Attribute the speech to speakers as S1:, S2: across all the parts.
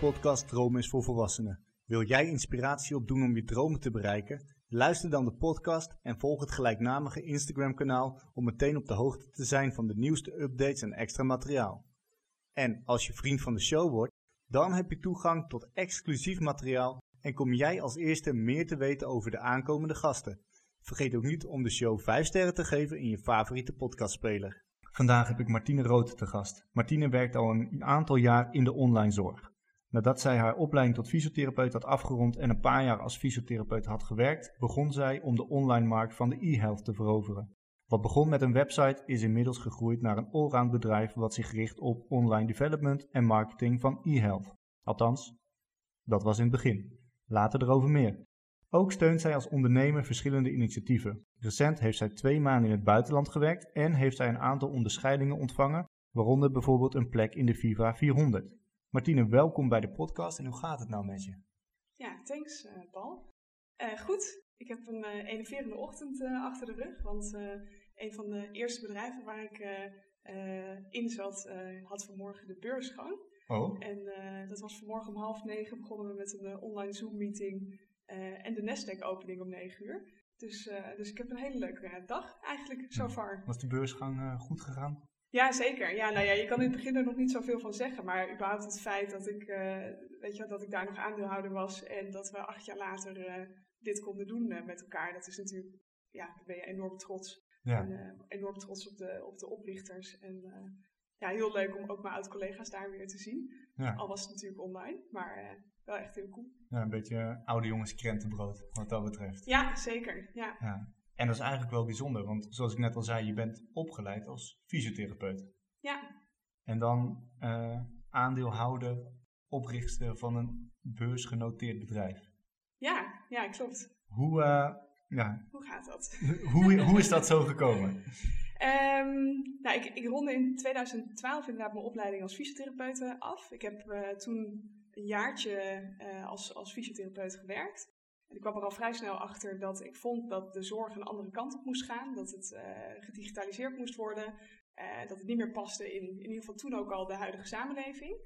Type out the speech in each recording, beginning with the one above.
S1: Podcast Droom is voor Volwassenen. Wil jij inspiratie opdoen om je dromen te bereiken? Luister dan de podcast en volg het gelijknamige Instagram-kanaal om meteen op de hoogte te zijn van de nieuwste updates en extra materiaal. En als je vriend van de show wordt, dan heb je toegang tot exclusief materiaal en kom jij als eerste meer te weten over de aankomende gasten. Vergeet ook niet om de show 5 sterren te geven in je favoriete podcastspeler. Vandaag heb ik Martine Rood te gast. Martine werkt al een aantal jaar in de online zorg. Nadat zij haar opleiding tot fysiotherapeut had afgerond en een paar jaar als fysiotherapeut had gewerkt, begon zij om de online markt van de e-health te veroveren. Wat begon met een website is inmiddels gegroeid naar een allround bedrijf wat zich richt op online development en marketing van e-health. Althans, dat was in het begin. Later erover meer. Ook steunt zij als ondernemer verschillende initiatieven. Recent heeft zij twee maanden in het buitenland gewerkt en heeft zij een aantal onderscheidingen ontvangen, waaronder bijvoorbeeld een plek in de Viva 400. Martine, welkom bij de podcast en hoe gaat het nou met je?
S2: Ja, thanks uh, Paul. Uh, goed, ik heb een uh, enerverende ochtend achter de rug, want een van de eerste bedrijven waar ik in zat, had vanmorgen de beurs gewoon.
S1: Oh.
S2: En dat was vanmorgen om half negen begonnen we met een online Zoom-meeting en de Nasdaq-opening om negen uur. Dus, dus ik heb een hele leuke dag eigenlijk, so far.
S1: Was de beursgang goed gegaan?
S2: Ja, zeker. Ja, nou ja, je kan in het begin er nog niet zoveel van zeggen. Maar überhaupt het feit dat ik, uh, weet je, dat ik daar nog aandeelhouder was en dat we acht jaar later uh, dit konden doen uh, met elkaar, dat is natuurlijk, ja, daar ben je enorm trots.
S1: Ja.
S2: En, enorm trots op de, op de oprichters. En ja, heel leuk om ook mijn oud-collega's daar weer te zien.
S1: Ja.
S2: Al was het natuurlijk online, maar wel echt heel cool.
S1: Ja, een beetje oude jongens krentenbrood, wat dat betreft.
S2: Ja, zeker. Ja.
S1: ja. En dat is eigenlijk wel bijzonder, want zoals ik net al zei, je bent opgeleid als fysiotherapeut.
S2: Ja.
S1: En dan uh, aandeelhouder, oprichter van een beursgenoteerd bedrijf.
S2: Ja, ja, klopt.
S1: Hoe, uh, ja.
S2: hoe gaat dat?
S1: hoe, hoe is dat zo gekomen?
S2: Um, nou, ik, ik ronde in 2012 inderdaad mijn opleiding als fysiotherapeut af. Ik heb uh, toen een jaartje als, als fysiotherapeut gewerkt. En ik kwam er al vrij snel achter dat ik vond dat de zorg een andere kant op moest gaan. Dat het uh, gedigitaliseerd moest worden. Uh, dat het niet meer paste in, in ieder geval toen ook al de huidige samenleving.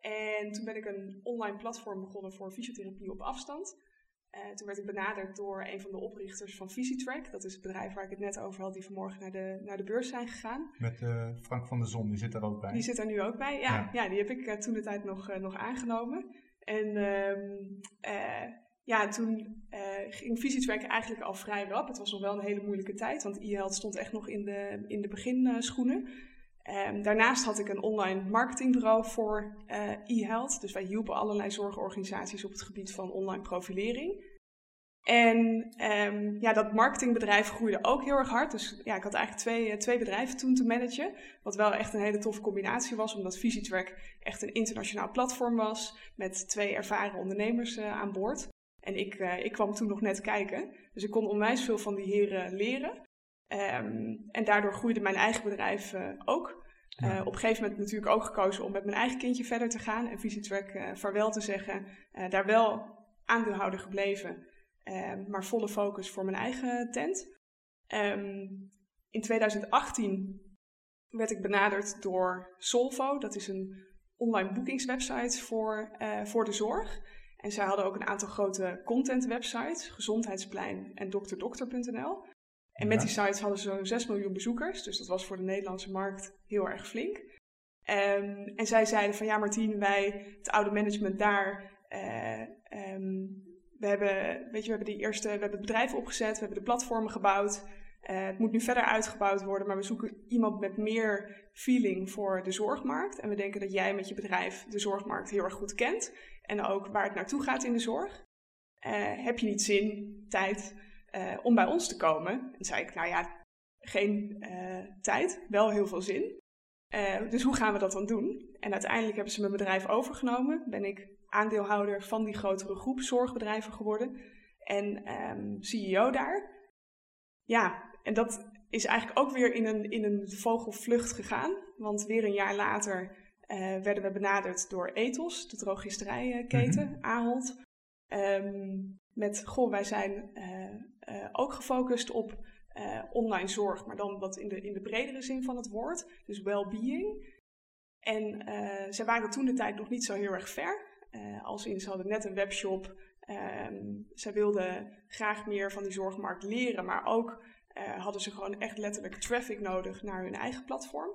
S2: En toen ben ik een online platform begonnen voor fysiotherapie op afstand. Uh, toen werd ik benaderd door een van de oprichters van VisiTrack. Dat is het bedrijf waar ik het net over had, die vanmorgen naar de, naar de beurs zijn gegaan.
S1: Met Frank van der Zon, die zit er ook bij.
S2: Die zit er nu ook bij, ja. ja. ja die heb ik toen de tijd nog, nog aangenomen. En um, ja, toen uh, ging VisiTrack eigenlijk al vrij rap. Het was nog wel een hele moeilijke tijd, want e-health stond echt nog in de, in de beginschoenen. Um, daarnaast had ik een online marketingbureau voor uh, e-health. Dus wij hielpen allerlei zorgorganisaties op het gebied van online profilering. En um, ja, dat marketingbedrijf groeide ook heel erg hard. Dus ja, ik had eigenlijk twee, twee bedrijven toen te managen. Wat wel echt een hele toffe combinatie was, omdat VisiTrack echt een internationaal platform was. Met twee ervaren ondernemers aan boord. En ik, uh, ik kwam toen nog net kijken. Dus ik kon onwijs veel van die heren leren. Um, en daardoor groeide mijn eigen bedrijf uh, ook. Uh, ja. op een gegeven moment natuurlijk ook gekozen om met mijn eigen kindje verder te gaan. En VisiTrack vaarwel te zeggen. daar wel aandeelhouder gebleven. Ehm, maar volle focus voor mijn eigen tent. Um, in 2018 werd ik benaderd door Solvo. Dat is een online boekingswebsite voor, voor de zorg. En zij hadden ook een aantal grote content websites, Gezondheidsplein en dokterdokter.nl. En met die sites hadden ze zo'n 6 miljoen bezoekers, dus dat was voor de Nederlandse markt heel erg flink. Um, en zij zeiden van ja Martien, wij, het oude management daar, uh, um, we hebben, weet je, we hebben die eerste, we hebben het bedrijf opgezet, we hebben de platformen gebouwd. Uh, het moet nu verder uitgebouwd worden, maar we zoeken iemand met meer feeling voor de zorgmarkt. En we denken dat jij met je bedrijf de zorgmarkt heel erg goed kent. En ook waar het naartoe gaat in de zorg. Uh, heb je niet zin, tijd uh, om bij ons te komen? En zei ik, nou ja, geen tijd, wel heel veel zin. dus hoe gaan we dat dan doen? En uiteindelijk hebben ze mijn bedrijf overgenomen. Ben ik aandeelhouder van die grotere groep zorgbedrijven geworden. En um, CEO daar. Ja, en dat is eigenlijk ook weer in een, in een vogelvlucht gegaan. Want weer een jaar later werden we benaderd door Ethos, de drogisterijketen, mm -hmm. Ahold. Um, met, goh, wij zijn uh, uh, ook gefocust op online zorg, maar dan wat in de, in de bredere zin van het woord. Dus well-being. En ze waren toen de tijd nog niet zo heel erg ver. Als in, ze hadden net een webshop. Um, ze wilden graag meer van die zorgmarkt leren, maar ook uh, hadden ze gewoon echt letterlijk traffic nodig naar hun eigen platform.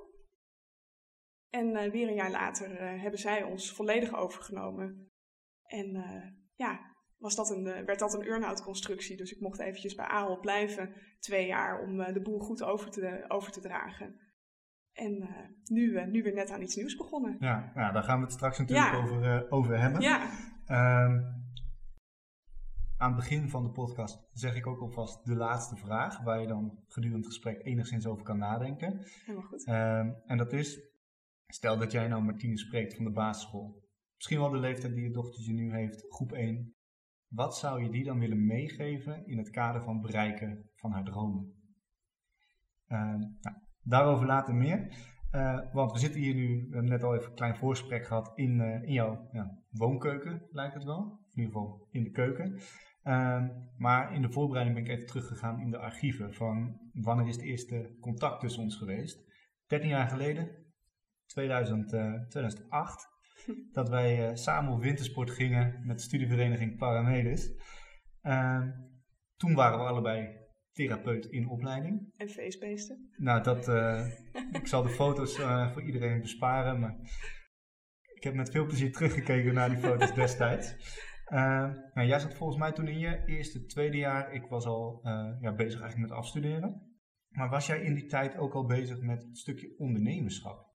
S2: En weer een jaar later hebben zij ons volledig overgenomen. En ja, was dat een, werd dat een earn-out constructie. Dus ik mocht eventjes bij AOL blijven, twee jaar, om de boel goed over te, over te dragen. En uh, nu, uh, nu weer net aan iets nieuws begonnen.
S1: Ja, nou, daar gaan we het straks natuurlijk ja. over, uh, over hebben.
S2: Ja.
S1: Um, aan het begin van de podcast zeg ik ook alvast de laatste vraag, waar je dan gedurende het gesprek enigszins over kan nadenken.
S2: Helemaal goed.
S1: Um, en dat is, stel dat jij nou Martine spreekt van de basisschool. Misschien wel de leeftijd die je dochtertje nu heeft, groep 1. Wat zou je die dan willen meegeven in het kader van bereiken van haar dromen? Uh, nou, Daarover later meer. Uh, want we zitten hier nu, we hebben net al even een klein voorgesprek gehad in, uh, in jouw ja, woonkeuken, lijkt het wel. In ieder geval in de keuken. Uh, maar in de voorbereiding ben ik even teruggegaan in de archieven van wanneer is het eerste contact tussen ons geweest. 13 jaar geleden, 2000, 2008, dat wij samen op wintersport gingen met de studievereniging Paramedes. Ehm, toen waren we allebei therapeut in opleiding.
S2: En feestbeesten.
S1: Nou, dat, uh, ik zal de foto's uh, voor iedereen besparen, maar ik heb met veel plezier teruggekeken naar die foto's destijds. Uh, nou, jij zat volgens mij toen in je eerste, tweede jaar, ik was al ja, bezig eigenlijk met afstuderen. Maar was jij in die tijd ook al bezig met het stukje ondernemerschap?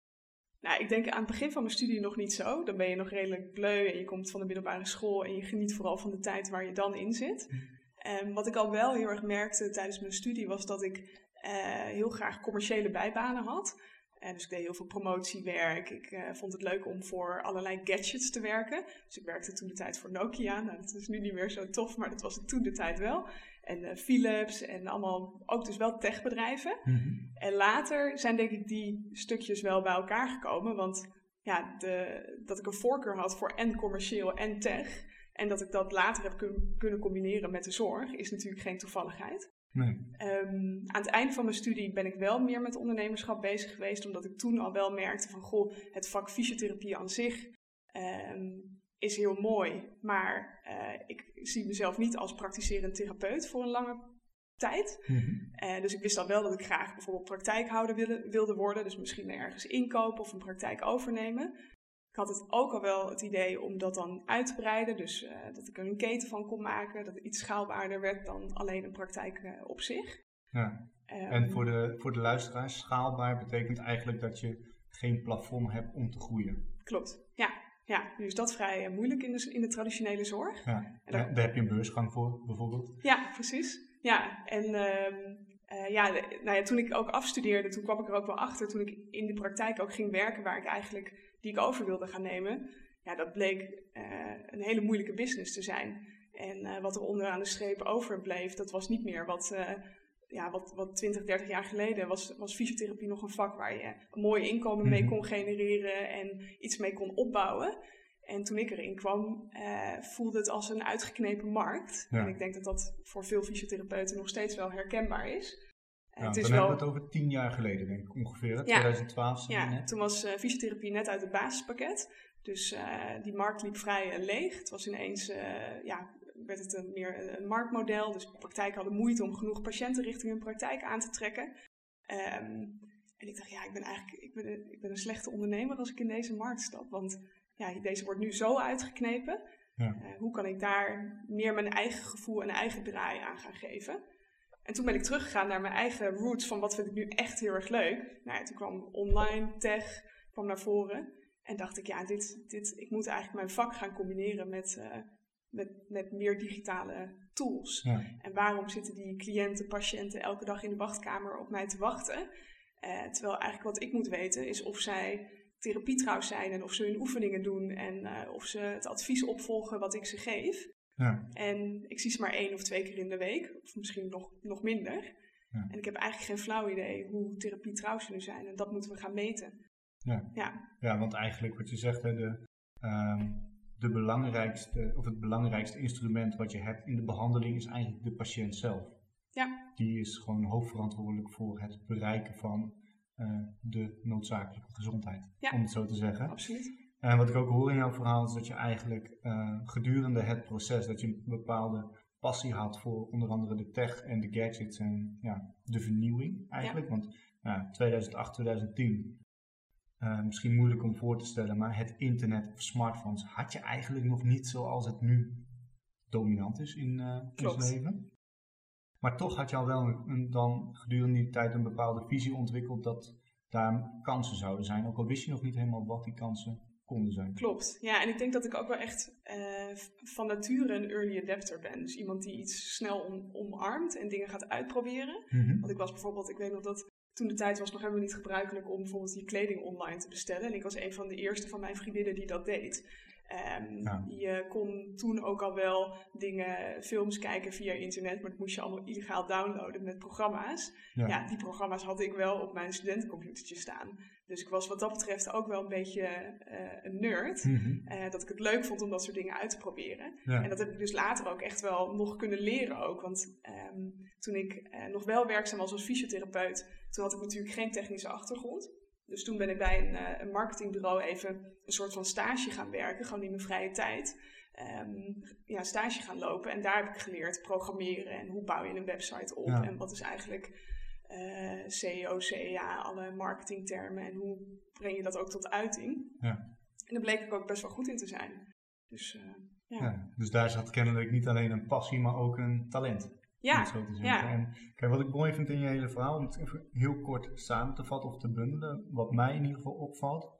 S2: Nou, ik denk aan het begin van mijn studie nog niet zo. Dan ben je nog redelijk bleu en je komt van de middelbare school en je geniet vooral van de tijd waar je dan in zit. Hm. Um, wat ik al wel heel erg merkte tijdens mijn studie was dat ik uh, heel graag commerciële bijbanen had. Uh, dus ik deed heel veel promotiewerk. Ik uh, vond het leuk om voor allerlei gadgets te werken. Dus ik werkte toen de tijd voor Nokia. Nou, dat is nu niet meer zo tof, maar dat was het toen de tijd wel. En Philips en allemaal ook dus wel techbedrijven. Mm -hmm. En later zijn denk ik die stukjes wel bij elkaar gekomen. Want ja, de, dat ik een voorkeur had voor en commercieel en tech en dat ik dat later heb kun, kunnen combineren met de zorg, is natuurlijk geen toevalligheid.
S1: Nee.
S2: Um, aan het eind van mijn studie ben ik wel meer met ondernemerschap bezig geweest, omdat ik toen al wel merkte van, goh, het vak fysiotherapie aan zich um, is heel mooi, maar uh, ik zie mezelf niet als praktiserend therapeut voor een lange tijd.
S1: Mm -hmm.
S2: uh, dus ik wist al wel dat ik graag bijvoorbeeld praktijkhouder wilde, wilde worden, dus misschien ergens inkopen of een praktijk overnemen. Ik had het ook al wel het idee om dat dan uit te breiden. Dus uh, dat ik er een keten van kon maken. Dat het iets schaalbaarder werd dan alleen een praktijk uh, op zich.
S1: Ja. Um, en voor de, voor de luisteraars, schaalbaar betekent eigenlijk dat je geen plafond hebt om te groeien.
S2: Klopt, ja. Ja, nu is dat vrij uh, moeilijk in de, in de traditionele zorg.
S1: Ja, en daar, daar heb je een beursgang voor bijvoorbeeld.
S2: Ja, precies. Ja, en uh, ja, nou ja, toen ik ook afstudeerde, toen kwam ik er ook wel achter, toen ik in de praktijk ook ging werken, waar ik eigenlijk die ik over wilde gaan nemen, ja, dat bleek uh, een hele moeilijke business te zijn. En uh, wat er onderaan de streep overbleef, dat was niet meer wat, uh, ja, wat, wat 20, 30 jaar geleden was, was fysiotherapie nog een vak waar je een mooi inkomen mee mhm. kon genereren en iets mee kon opbouwen. En toen ik erin kwam, voelde het als een uitgeknepen markt.
S1: Ja.
S2: En ik denk dat dat voor veel fysiotherapeuten nog steeds wel herkenbaar is.
S1: Ja, het is dan wel... hebben we het over tien jaar geleden, denk ik ongeveer. Ja, 2012.
S2: Ja,
S1: net.
S2: toen was uh, fysiotherapie net uit het basispakket. Dus uh, die markt liep vrij uh, leeg. Het was ineens, ja, werd het een, meer een marktmodel. Dus praktijken hadden moeite om genoeg patiënten richting hun praktijk aan te trekken. Um, en ik dacht, ja, ik ben eigenlijk ik ben, een, ik ben een slechte ondernemer als ik in deze markt stap. Want ja, deze wordt nu zo uitgeknepen.
S1: Ja.
S2: hoe kan ik daar meer mijn eigen gevoel en eigen draai aan gaan geven? En toen ben ik teruggegaan naar mijn eigen roots van wat vind ik nu echt heel erg leuk. Nou ja, toen kwam online, tech, kwam naar voren. En dacht ik, ja, dit, dit, ik moet eigenlijk mijn vak gaan combineren met, uh, met, met meer digitale tools.
S1: Ja.
S2: En waarom zitten die cliënten, patiënten elke dag in de wachtkamer op mij te wachten? Uh, terwijl eigenlijk wat ik moet weten is of zij therapietrouw zijn en of ze hun oefeningen doen en uh, of ze het advies opvolgen wat ik ze geef.
S1: Ja.
S2: En ik zie ze maar één of twee keer in de week, of misschien nog, nog minder.
S1: Ja.
S2: En ik heb eigenlijk geen flauw idee hoe therapie trouw ze nu zijn. En dat moeten we gaan meten.
S1: Ja,
S2: ja.
S1: ja want eigenlijk wat je zegt, hè, de, um, de belangrijkste, of het belangrijkste instrument wat je hebt in de behandeling is eigenlijk de patiënt zelf.
S2: Ja.
S1: Die is gewoon hoofdverantwoordelijk voor het bereiken van de noodzakelijke gezondheid, om het zo te zeggen.
S2: Absoluut.
S1: En wat ik ook hoor in jouw verhaal is dat je eigenlijk gedurende het proces, dat je een bepaalde passie had voor onder andere de tech en de gadgets en ja, de vernieuwing eigenlijk. Want ja, 2008, 2010, uh, misschien moeilijk om voor te stellen, maar het internet of smartphones had je eigenlijk nog niet zoals het nu dominant is in, uh, ons leven. Maar toch had je al wel een, dan gedurende die tijd een bepaalde visie ontwikkeld dat daar kansen zouden zijn. Ook al wist je nog niet helemaal wat die kansen konden zijn.
S2: Klopt. Ja, en ik denk dat ik ook wel echt uh, van nature een early adapter ben. Dus iemand die iets snel om, omarmt en dingen gaat uitproberen. Mm Want ik was bijvoorbeeld, ik weet nog dat toen de tijd was nog helemaal niet gebruikelijk om bijvoorbeeld die kleding online te bestellen. En ik was een van de eerste van mijn vriendinnen die dat deed. Um, Je kon toen ook al wel dingen, films kijken via internet, maar dat moest je allemaal illegaal downloaden met programma's. Ja. die programma's had ik wel op mijn studentencomputertje staan. Dus ik was wat dat betreft ook wel een beetje uh, een nerd. Mm dat ik het leuk vond om dat soort dingen uit te proberen. En dat heb ik dus later ook echt wel nog kunnen leren ook. Want um, toen ik uh, nog wel werkzaam was als fysiotherapeut, toen had ik natuurlijk geen technische achtergrond. Dus toen ben ik bij een, uh, een, marketingbureau even een soort van stage gaan werken, gewoon in mijn vrije tijd. Um, ja, stage gaan lopen. En daar heb ik geleerd programmeren en hoe bouw je een website op. En wat is eigenlijk uh, eh, CEO, CEA, alle marketingtermen en hoe breng je dat ook tot uiting. Ja. En daar bleek ik ook best wel goed in te zijn. Dus, uh, ja. ja.
S1: dus daar zat kennelijk niet alleen een passie, maar ook een talent. Ja, ja. En kijk, wat ik mooi vind in je hele verhaal, om het even heel kort samen te vatten of te bundelen, wat mij in ieder geval opvalt,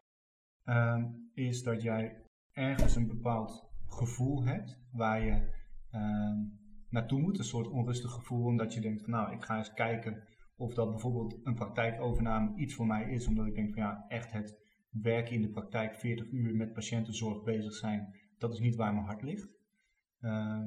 S1: uh, is dat jij ergens een bepaald gevoel hebt waar je uh, naartoe moet. Een soort onrustig gevoel, omdat je denkt van nou, ik ga eens kijken of dat bijvoorbeeld een praktijkovername iets voor mij is, omdat ik denk van ja, echt het werken in de praktijk 40 uur met patiëntenzorg bezig zijn, dat is niet waar mijn hart ligt. Uh,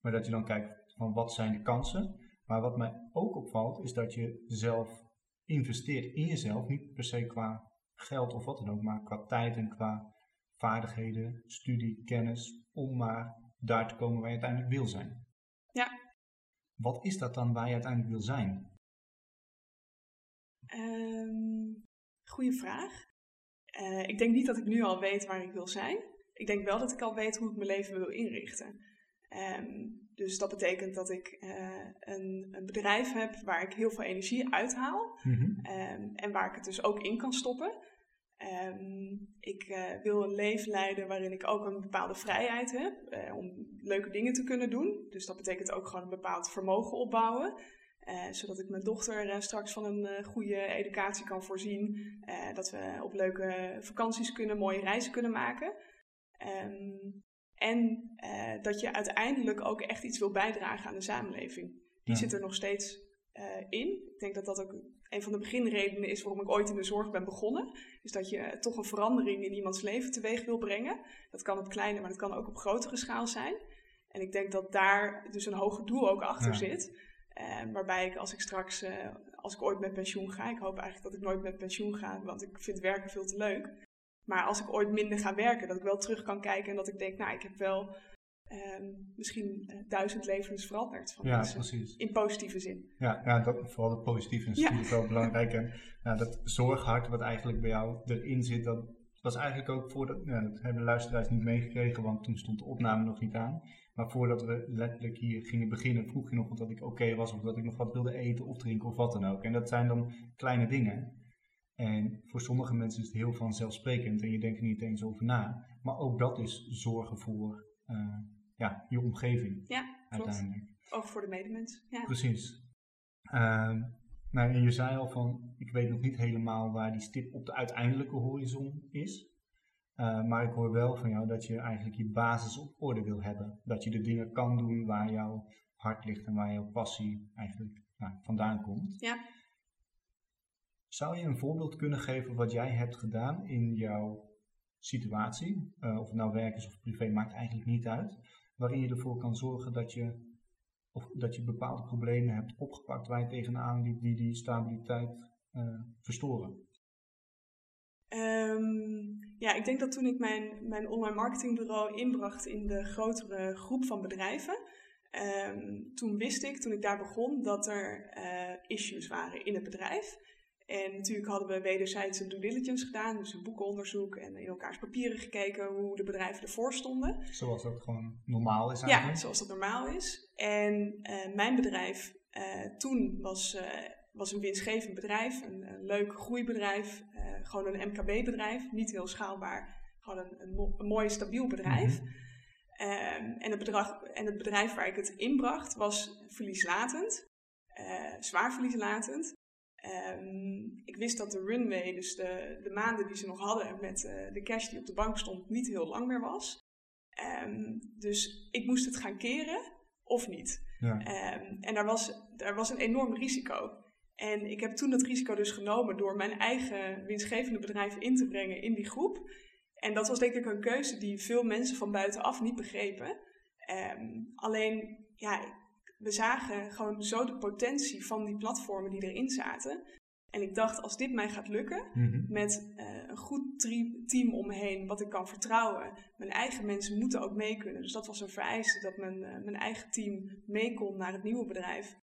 S1: maar dat je dan kijkt, van wat zijn de kansen. Maar wat mij ook opvalt is dat je zelf investeert in jezelf, niet per se qua geld of wat dan ook, maar qua tijd en qua vaardigheden, studie, kennis, om maar daar te komen waar je uiteindelijk wil zijn.
S2: Ja.
S1: Wat is dat dan waar je uiteindelijk wil zijn?
S2: Um, goeie vraag. Uh, ik denk niet dat ik nu al weet waar ik wil zijn. Ik denk wel dat ik al weet hoe ik mijn leven wil inrichten. Um, dus dat betekent dat ik uh, een, een, bedrijf heb waar ik heel veel energie uithaal mm um, en waar ik het dus ook in kan stoppen. Um, ik uh, wil een leven leiden waarin ik ook een bepaalde vrijheid heb uh, om leuke dingen te kunnen doen. Dus dat betekent ook gewoon een bepaald vermogen opbouwen. zodat ik mijn dochter straks van een goede educatie kan voorzien. dat we op leuke vakanties kunnen, mooie reizen kunnen maken. Um, en uh, dat je uiteindelijk ook echt iets wil bijdragen aan de samenleving. Die zit er nog steeds uh, in. Ik denk dat dat ook een van de beginredenen is waarom ik ooit in de zorg ben begonnen. Is dat je toch een verandering in iemands leven teweeg wil brengen. Dat kan op kleine, maar dat kan ook op grotere schaal zijn. En ik denk dat daar dus een hoger doel ook achter zit. Uh, waarbij ik als ik straks, als ik ooit met pensioen ga, ik hoop eigenlijk dat ik nooit met pensioen ga, want ik vind werken veel te leuk. Maar als ik ooit minder ga werken, dat ik wel terug kan kijken en dat ik denk, nou, ik heb wel um, misschien uh, duizend levens veranderd. Van
S1: ja, mensen, precies.
S2: In positieve zin.
S1: Ja, ja dat, vooral het positieve is natuurlijk wel belangrijk. En nou, dat zorghart wat eigenlijk bij jou erin zit, dat was eigenlijk ook voordat, ja, dat hebben de luisteraars niet meegekregen, want toen stond de opname nog niet aan. Maar voordat we letterlijk hier gingen beginnen, vroeg je nog of dat ik oké was, of dat ik nog wat wilde eten of drinken of wat dan ook. En dat zijn dan kleine dingen. En voor sommige mensen is het heel vanzelfsprekend en je denkt er niet eens over na. Maar ook dat is zorgen voor uh, ja, je omgeving.
S2: Ja, uiteindelijk. Ook voor de medemens. Ja.
S1: Precies. Uh, nou, en je zei al van, ik weet nog niet helemaal waar die stip op de uiteindelijke horizon is. Uh, maar ik hoor wel van jou dat je eigenlijk je basis op orde wil hebben. Dat je de dingen kan doen waar jouw hart ligt en waar jouw passie eigenlijk nou, vandaan komt.
S2: Ja.
S1: Zou je een voorbeeld kunnen geven wat jij hebt gedaan in jouw situatie, uh, of het nou werk is of privé, maakt eigenlijk niet uit, waarin je ervoor kan zorgen dat je, of dat je bepaalde problemen hebt opgepakt waar je tegenaan liep die die stabiliteit uh, verstoren?
S2: Um, ja, ik denk dat toen ik mijn, mijn online marketingbureau inbracht in de grotere groep van bedrijven, um, toen wist ik, toen ik daar begon, dat er uh, issues waren in het bedrijf. En natuurlijk hadden we wederzijds een due diligence gedaan, dus een boekenonderzoek en in elkaars papieren gekeken hoe de bedrijven ervoor stonden.
S1: Zoals dat gewoon normaal is
S2: eigenlijk? Ja, zoals dat normaal is. En mijn bedrijf toen was, was een winstgevend bedrijf, een, een leuk groeibedrijf, gewoon een MKB-bedrijf, niet heel schaalbaar, gewoon een, een, mooi stabiel bedrijf. Mhm. Ehm, en, het bedrag, en het bedrijf waar ik het inbracht was verlieslatend, zwaar verlieslatend. Ehm, ik wist dat de runway, dus de, de maanden die ze nog hadden met uh, de cash die op de bank stond, niet heel lang meer was. Um, dus ik moest het gaan keren of niet. Ja. en daar was, daar was een enorm risico. En ik heb toen dat risico dus genomen door mijn eigen winstgevende bedrijf in te brengen in die groep. En dat was denk ik een keuze die veel mensen van buitenaf niet begrepen. Alleen, ja, we zagen gewoon zo de potentie van die platformen die erin zaten. En ik dacht, als dit mij gaat lukken, mhm. met uh, een goed team omheen, wat ik kan vertrouwen, mijn eigen mensen moeten ook mee kunnen. Dus dat was een vereiste, dat mijn, uh, mijn eigen team mee kon naar het nieuwe bedrijf.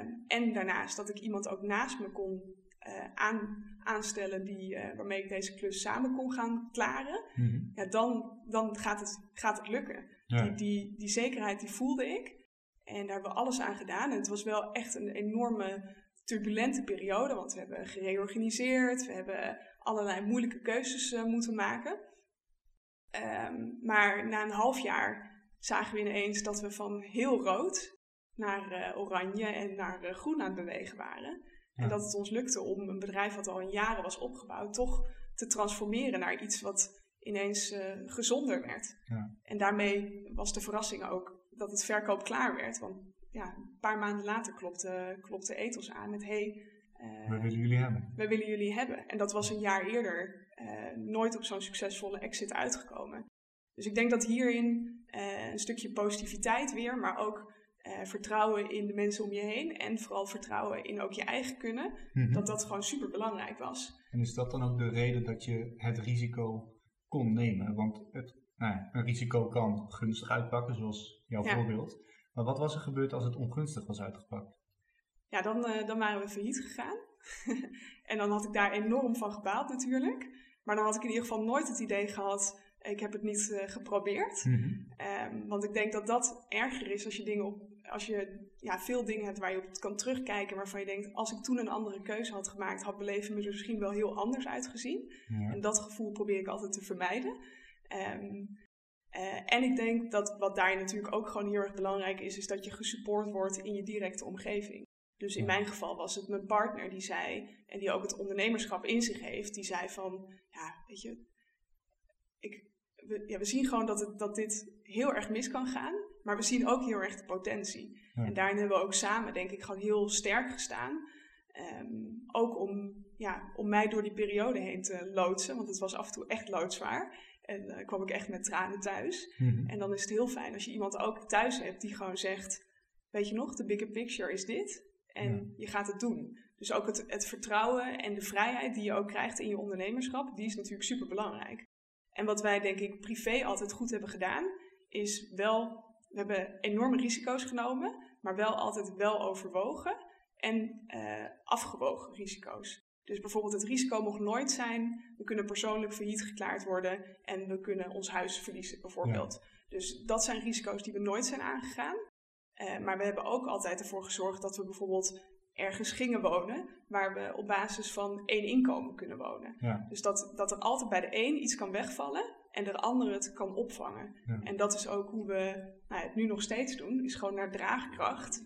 S2: Um, en daarnaast dat ik iemand ook naast me kon uh, aan, aanstellen die, waarmee ik deze klus samen kon gaan klaren, mhm. ja, dan, dan gaat, het, gaat het lukken. Die, die, die zekerheid die voelde ik. En daar hebben we alles aan gedaan. En het was wel echt een enorme turbulente periode, want we hebben gereorganiseerd, we hebben allerlei moeilijke keuzes uh, moeten maken. Um, maar na een half jaar zagen we ineens dat we van heel rood naar oranje en naar groen aan het bewegen waren. En dat het ons lukte om een bedrijf wat al in jaren was opgebouwd, toch te transformeren naar iets wat ineens gezonder werd. Ja. En daarmee was de verrassing ook dat het verkoop klaar werd. Want ja, een paar maanden later klopte, klopte Ethos aan met hey,
S1: uh, we willen jullie hebben.
S2: We willen jullie hebben. En dat was een jaar eerder uh, nooit op zo'n succesvolle exit uitgekomen. Dus ik denk dat hierin een stukje positiviteit weer, maar ook vertrouwen in de mensen om je heen en vooral vertrouwen in ook je eigen kunnen, mhm. dat dat gewoon super belangrijk was.
S1: En is dat dan ook de reden dat je het risico kon nemen? Want het, nou ja, een risico kan gunstig uitpakken, zoals jouw voorbeeld. Maar wat was er gebeurd als het ongunstig was uitgepakt?
S2: Ja, dan, uh, dan waren we failliet gegaan. en dan had ik daar enorm van gebaald natuurlijk. Maar dan had ik in ieder geval nooit het idee gehad, ik heb het niet uh, geprobeerd. Mm want ik denk dat dat erger is als je dingen op als je ja, veel dingen hebt waar je op kan terugkijken, waarvan je denkt, als ik toen een andere keuze had gemaakt, had mijn leven er misschien wel heel anders uitgezien. En dat gevoel probeer ik altijd te vermijden. Um, uh, en ik denk dat wat daar natuurlijk ook gewoon heel erg belangrijk is, is dat je gesupport wordt in je directe omgeving. Dus in mijn geval was het mijn partner die zei, en die ook het ondernemerschap in zich heeft, die zei van, ja, weet je, ik, we, ja, we zien gewoon dat, het, dat dit heel erg mis kan gaan. Maar we zien ook heel erg de potentie. En daarin hebben we ook samen, denk ik, gewoon heel sterk gestaan. Ehm, ook om, ja, om mij door die periode heen te loodsen, want het was af en toe echt loodzwaar. En uh, kwam ik echt met tranen thuis. Mhm. En dan is het heel fijn als je iemand ook thuis hebt die gewoon zegt: Weet je nog, de bigger picture is dit. En je gaat het doen. Dus ook het, het vertrouwen en de vrijheid die je ook krijgt in je ondernemerschap, die is natuurlijk super belangrijk. En wat wij, denk ik, privé altijd goed hebben gedaan, is wel we hebben enorme risico's genomen, maar wel altijd wel overwogen en uh, afgewogen risico's. Dus bijvoorbeeld het risico mocht nooit zijn, we kunnen persoonlijk failliet geklaard worden en we kunnen ons huis verliezen bijvoorbeeld. Dus dat zijn risico's die we nooit zijn aangegaan. Uh, maar we hebben ook altijd ervoor gezorgd dat we bijvoorbeeld ergens gingen wonen waar we op basis van één inkomen kunnen wonen. Ja. Dus dat, dat er altijd bij de een iets kan wegvallen en de ander het kan opvangen. En dat is ook hoe we nou, het nu nog steeds doen, is gewoon naar draagkracht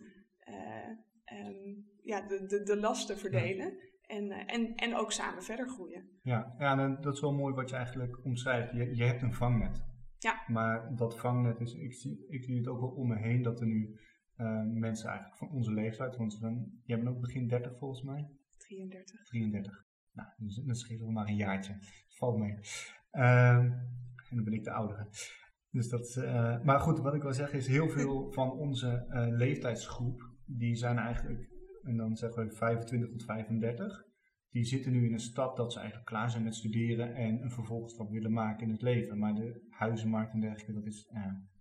S2: uh, ja, de, de, de lasten verdelen. En, uh, en, en ook samen verder groeien.
S1: Ja, ja dat is wel mooi wat je eigenlijk omschrijft. Je, je hebt een vangnet. Ja. Maar dat vangnet is, ik zie, ik zie het ook wel om me heen dat er nu uh, mensen eigenlijk van onze leeftijd, want zijn, jij bent ook begin 30 volgens mij?
S2: 33.
S1: 33. Nou, dan schelen we maar een jaartje. Valt mee. Uh, en dan ben ik de oudere. Dus dat, uh, maar goed, wat ik wil zeggen is, heel veel van onze leeftijdsgroep, die zijn eigenlijk, en dan zeggen we 25 tot 35, die zitten nu in een stap dat ze eigenlijk klaar zijn met studeren en een vervolgstap willen maken in het leven. Maar de huizenmarkt en dergelijke, dat is,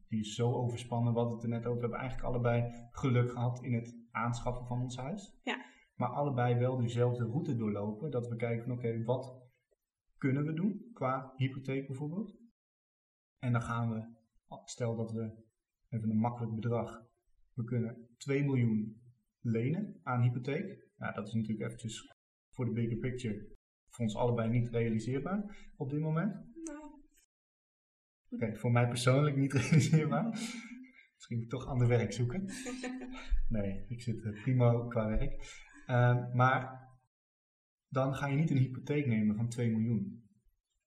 S1: die is zo overspannen. Wat het er net over. We hebben eigenlijk allebei geluk gehad in het aanschaffen van ons huis. Ja. maar allebei wel dezelfde route doorlopen. Dat we kijken van oké, wat kunnen we doen qua hypotheek bijvoorbeeld? En dan gaan we, stel dat we even een makkelijk bedrag, we kunnen 2 miljoen lenen aan hypotheek. Nou, dat is natuurlijk eventjes voor de bigger picture voor ons allebei niet realiseerbaar op dit moment. Nou. Oké, voor mij persoonlijk niet realiseerbaar. Misschien toch ander werk zoeken. Nee, ik zit eh, prima qua werk. Ehm, maar dan ga je niet een hypotheek nemen van 2 miljoen.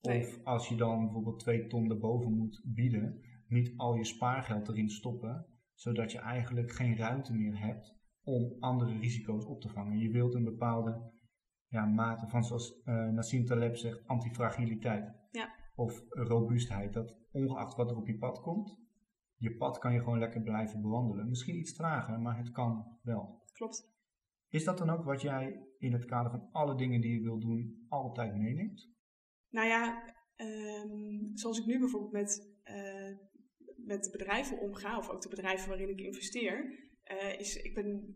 S1: Of als je dan bijvoorbeeld 2 ton erboven moet bieden, niet al je spaargeld erin stoppen, zodat je eigenlijk geen ruimte meer hebt om andere risico's op te vangen. Je wilt een bepaalde ja, mate van, zoals uh, Nassim Taleb zegt, antifragiliteit.
S2: Ja.
S1: Of robuustheid. Dat ongeacht wat er op je pad komt, je pad kan je gewoon lekker blijven bewandelen. Misschien iets trager, maar het kan wel.
S2: Klopt.
S1: Is dat dan ook wat jij in het kader van alle dingen die je wil doen altijd meeneemt?
S2: Nou ja, ehm, zoals ik nu bijvoorbeeld met, uh, met de bedrijven omga, of ook de bedrijven waarin ik investeer, uh, is ik ben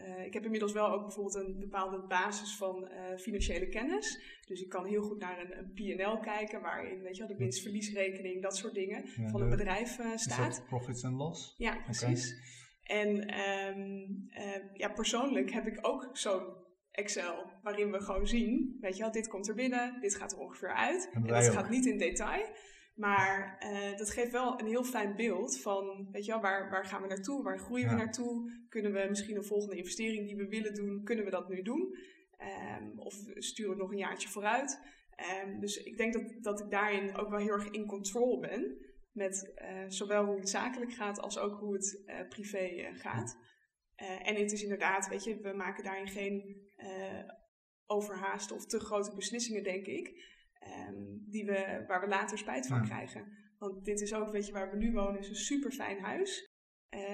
S2: uh, ik heb inmiddels wel ook bijvoorbeeld een bepaalde basis van uh, financiële kennis. Dus ik kan heel goed naar een, een P&L kijken, waarin weet je wel, de winst-verliesrekening, dat soort dingen van een bedrijf staat.
S1: profits and loss?
S2: Ja, precies. En um, ja, persoonlijk heb ik ook zo'n Excel, waarin we gewoon zien, weet je wel, dit komt er binnen, dit gaat er ongeveer uit. En, en dat gaat niet in detail. Maar uh, dat geeft wel een heel fijn beeld van, weet je wel, waar, waar gaan we naartoe? Waar groeien we naartoe? Kunnen we misschien een volgende investering die we willen doen, kunnen we dat nu doen? Um, of sturen we nog een jaartje vooruit? Um, dus ik denk dat, dat ik daarin ook wel heel erg in control ben. Met uh, zowel hoe het zakelijk gaat als ook hoe het uh, privé gaat. en het is inderdaad, weet je, we maken daarin geen overhaaste of te grote beslissingen, denk ik. Um, die we, waar we later spijt van krijgen. Want dit is ook, weet je, waar we nu wonen, is een super fijn huis.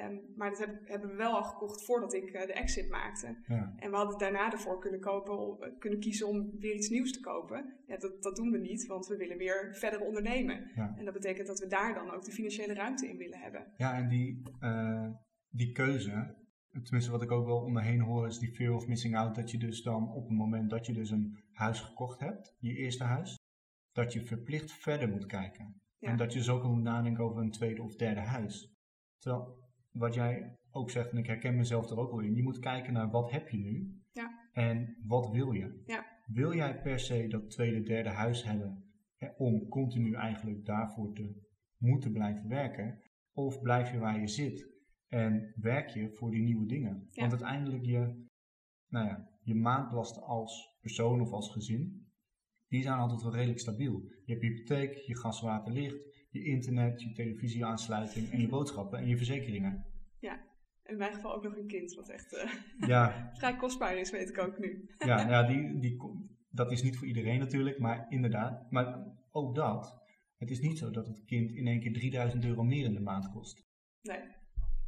S2: Um, maar dat heb, hebben we wel al gekocht voordat ik uh, de exit maakte.
S1: Ja.
S2: En we hadden daarna ervoor kunnen, kopen, uh, kunnen kiezen om weer iets nieuws te kopen. Ja, dat, dat doen we niet, want we willen weer verder ondernemen.
S1: Ja.
S2: En dat betekent dat we daar dan ook de financiële ruimte in willen hebben.
S1: Ja, en die, uh, die keuze, tenminste wat ik ook wel om me heen hoor, is die fear of missing out. Dat je dus dan op het moment dat je dus een huis gekocht hebt, je eerste huis, dat je verplicht verder moet kijken. En dat je dus ook moet nadenken over een tweede of derde huis. Terwijl wat jij ook zegt, en ik herken mezelf er ook wel in, je moet kijken naar wat heb je nu
S2: ja.
S1: en wat wil je.
S2: Ja.
S1: Wil jij per se dat tweede, derde huis hebben hè, om continu eigenlijk daarvoor te moeten blijven werken? Of blijf je waar je zit en werk je voor die nieuwe dingen? Want uiteindelijk je, nou ja, je maandlasten als persoon of als gezin, die zijn altijd wel redelijk stabiel. Je hebt je hypotheek, je gas, water, licht, je internet, je televisieaansluiting en je boodschappen en je verzekeringen.
S2: Ja, in mijn geval ook nog een kind, wat echt uh,
S1: ja.
S2: vrij kostbaar is, weet ik ook nu.
S1: ja, ja die, die, dat is niet voor iedereen natuurlijk, maar inderdaad. Maar ook dat, het is niet zo dat het kind in één keer 3000 euro meer in de maand kost.
S2: Nee.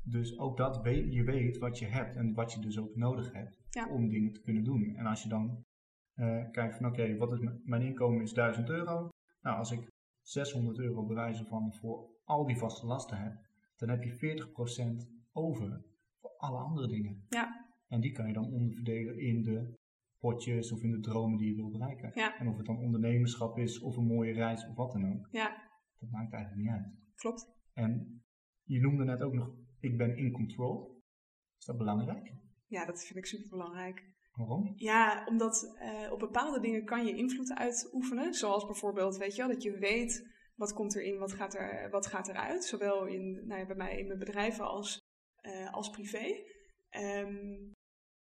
S1: Dus ook dat, weet, je weet wat je hebt en wat je dus ook nodig hebt om dingen te kunnen doen. En als je dan uh, kijk van oké, wat is mijn inkomen is 1000 euro. Nou, als ik 600 euro bewijzen van voor al die vaste lasten heb, dan heb je 40% over voor alle andere dingen.
S2: Ja.
S1: En die kan je dan onderverdelen in de potjes of in de dromen die je wil bereiken.
S2: Ja.
S1: En of het dan ondernemerschap is of een mooie reis of wat dan ook.
S2: Ja.
S1: Dat maakt eigenlijk niet uit.
S2: Klopt.
S1: En je noemde net ook nog, ik ben in control. Is dat belangrijk?
S2: Ja, dat vind ik super belangrijk.
S1: Waarom?
S2: Ja, omdat uh, op bepaalde dingen kan je invloed uitoefenen. Zoals bijvoorbeeld, weet je wel, dat je weet wat komt erin, wat gaat, er, wat gaat eruit. Zowel in, nou ja, bij mij in mijn bedrijven als, uh, als privé. Um,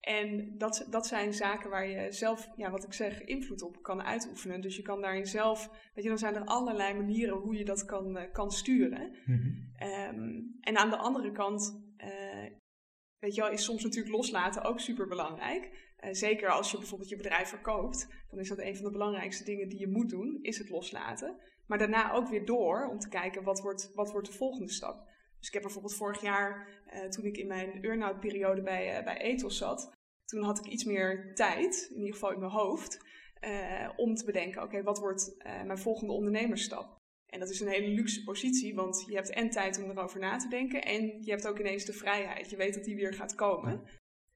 S2: en dat, dat zijn zaken waar je zelf, ja, wat ik zeg, invloed op kan uitoefenen. Dus je kan daarin zelf, weet je, dan zijn er allerlei manieren hoe je dat kan, uh, kan sturen.
S1: Mm -hmm.
S2: um, en aan de andere kant, weet je wel, is soms natuurlijk loslaten ook super belangrijk. Uh, zeker als je bijvoorbeeld je bedrijf verkoopt, dan is dat een van de belangrijkste dingen die je moet doen, is het loslaten. Maar daarna ook weer door om te kijken wat wordt, wat wordt de volgende stap. Dus ik heb bijvoorbeeld vorig jaar, uh, toen ik in mijn earn-out periode bij, uh, bij Ethos zat, toen had ik iets meer tijd, in ieder geval in mijn hoofd, om te bedenken, oké, wat wordt mijn volgende ondernemersstap? En dat is een hele luxe positie, want je hebt en tijd om erover na te denken en je hebt ook ineens de vrijheid. Je weet dat die weer gaat komen.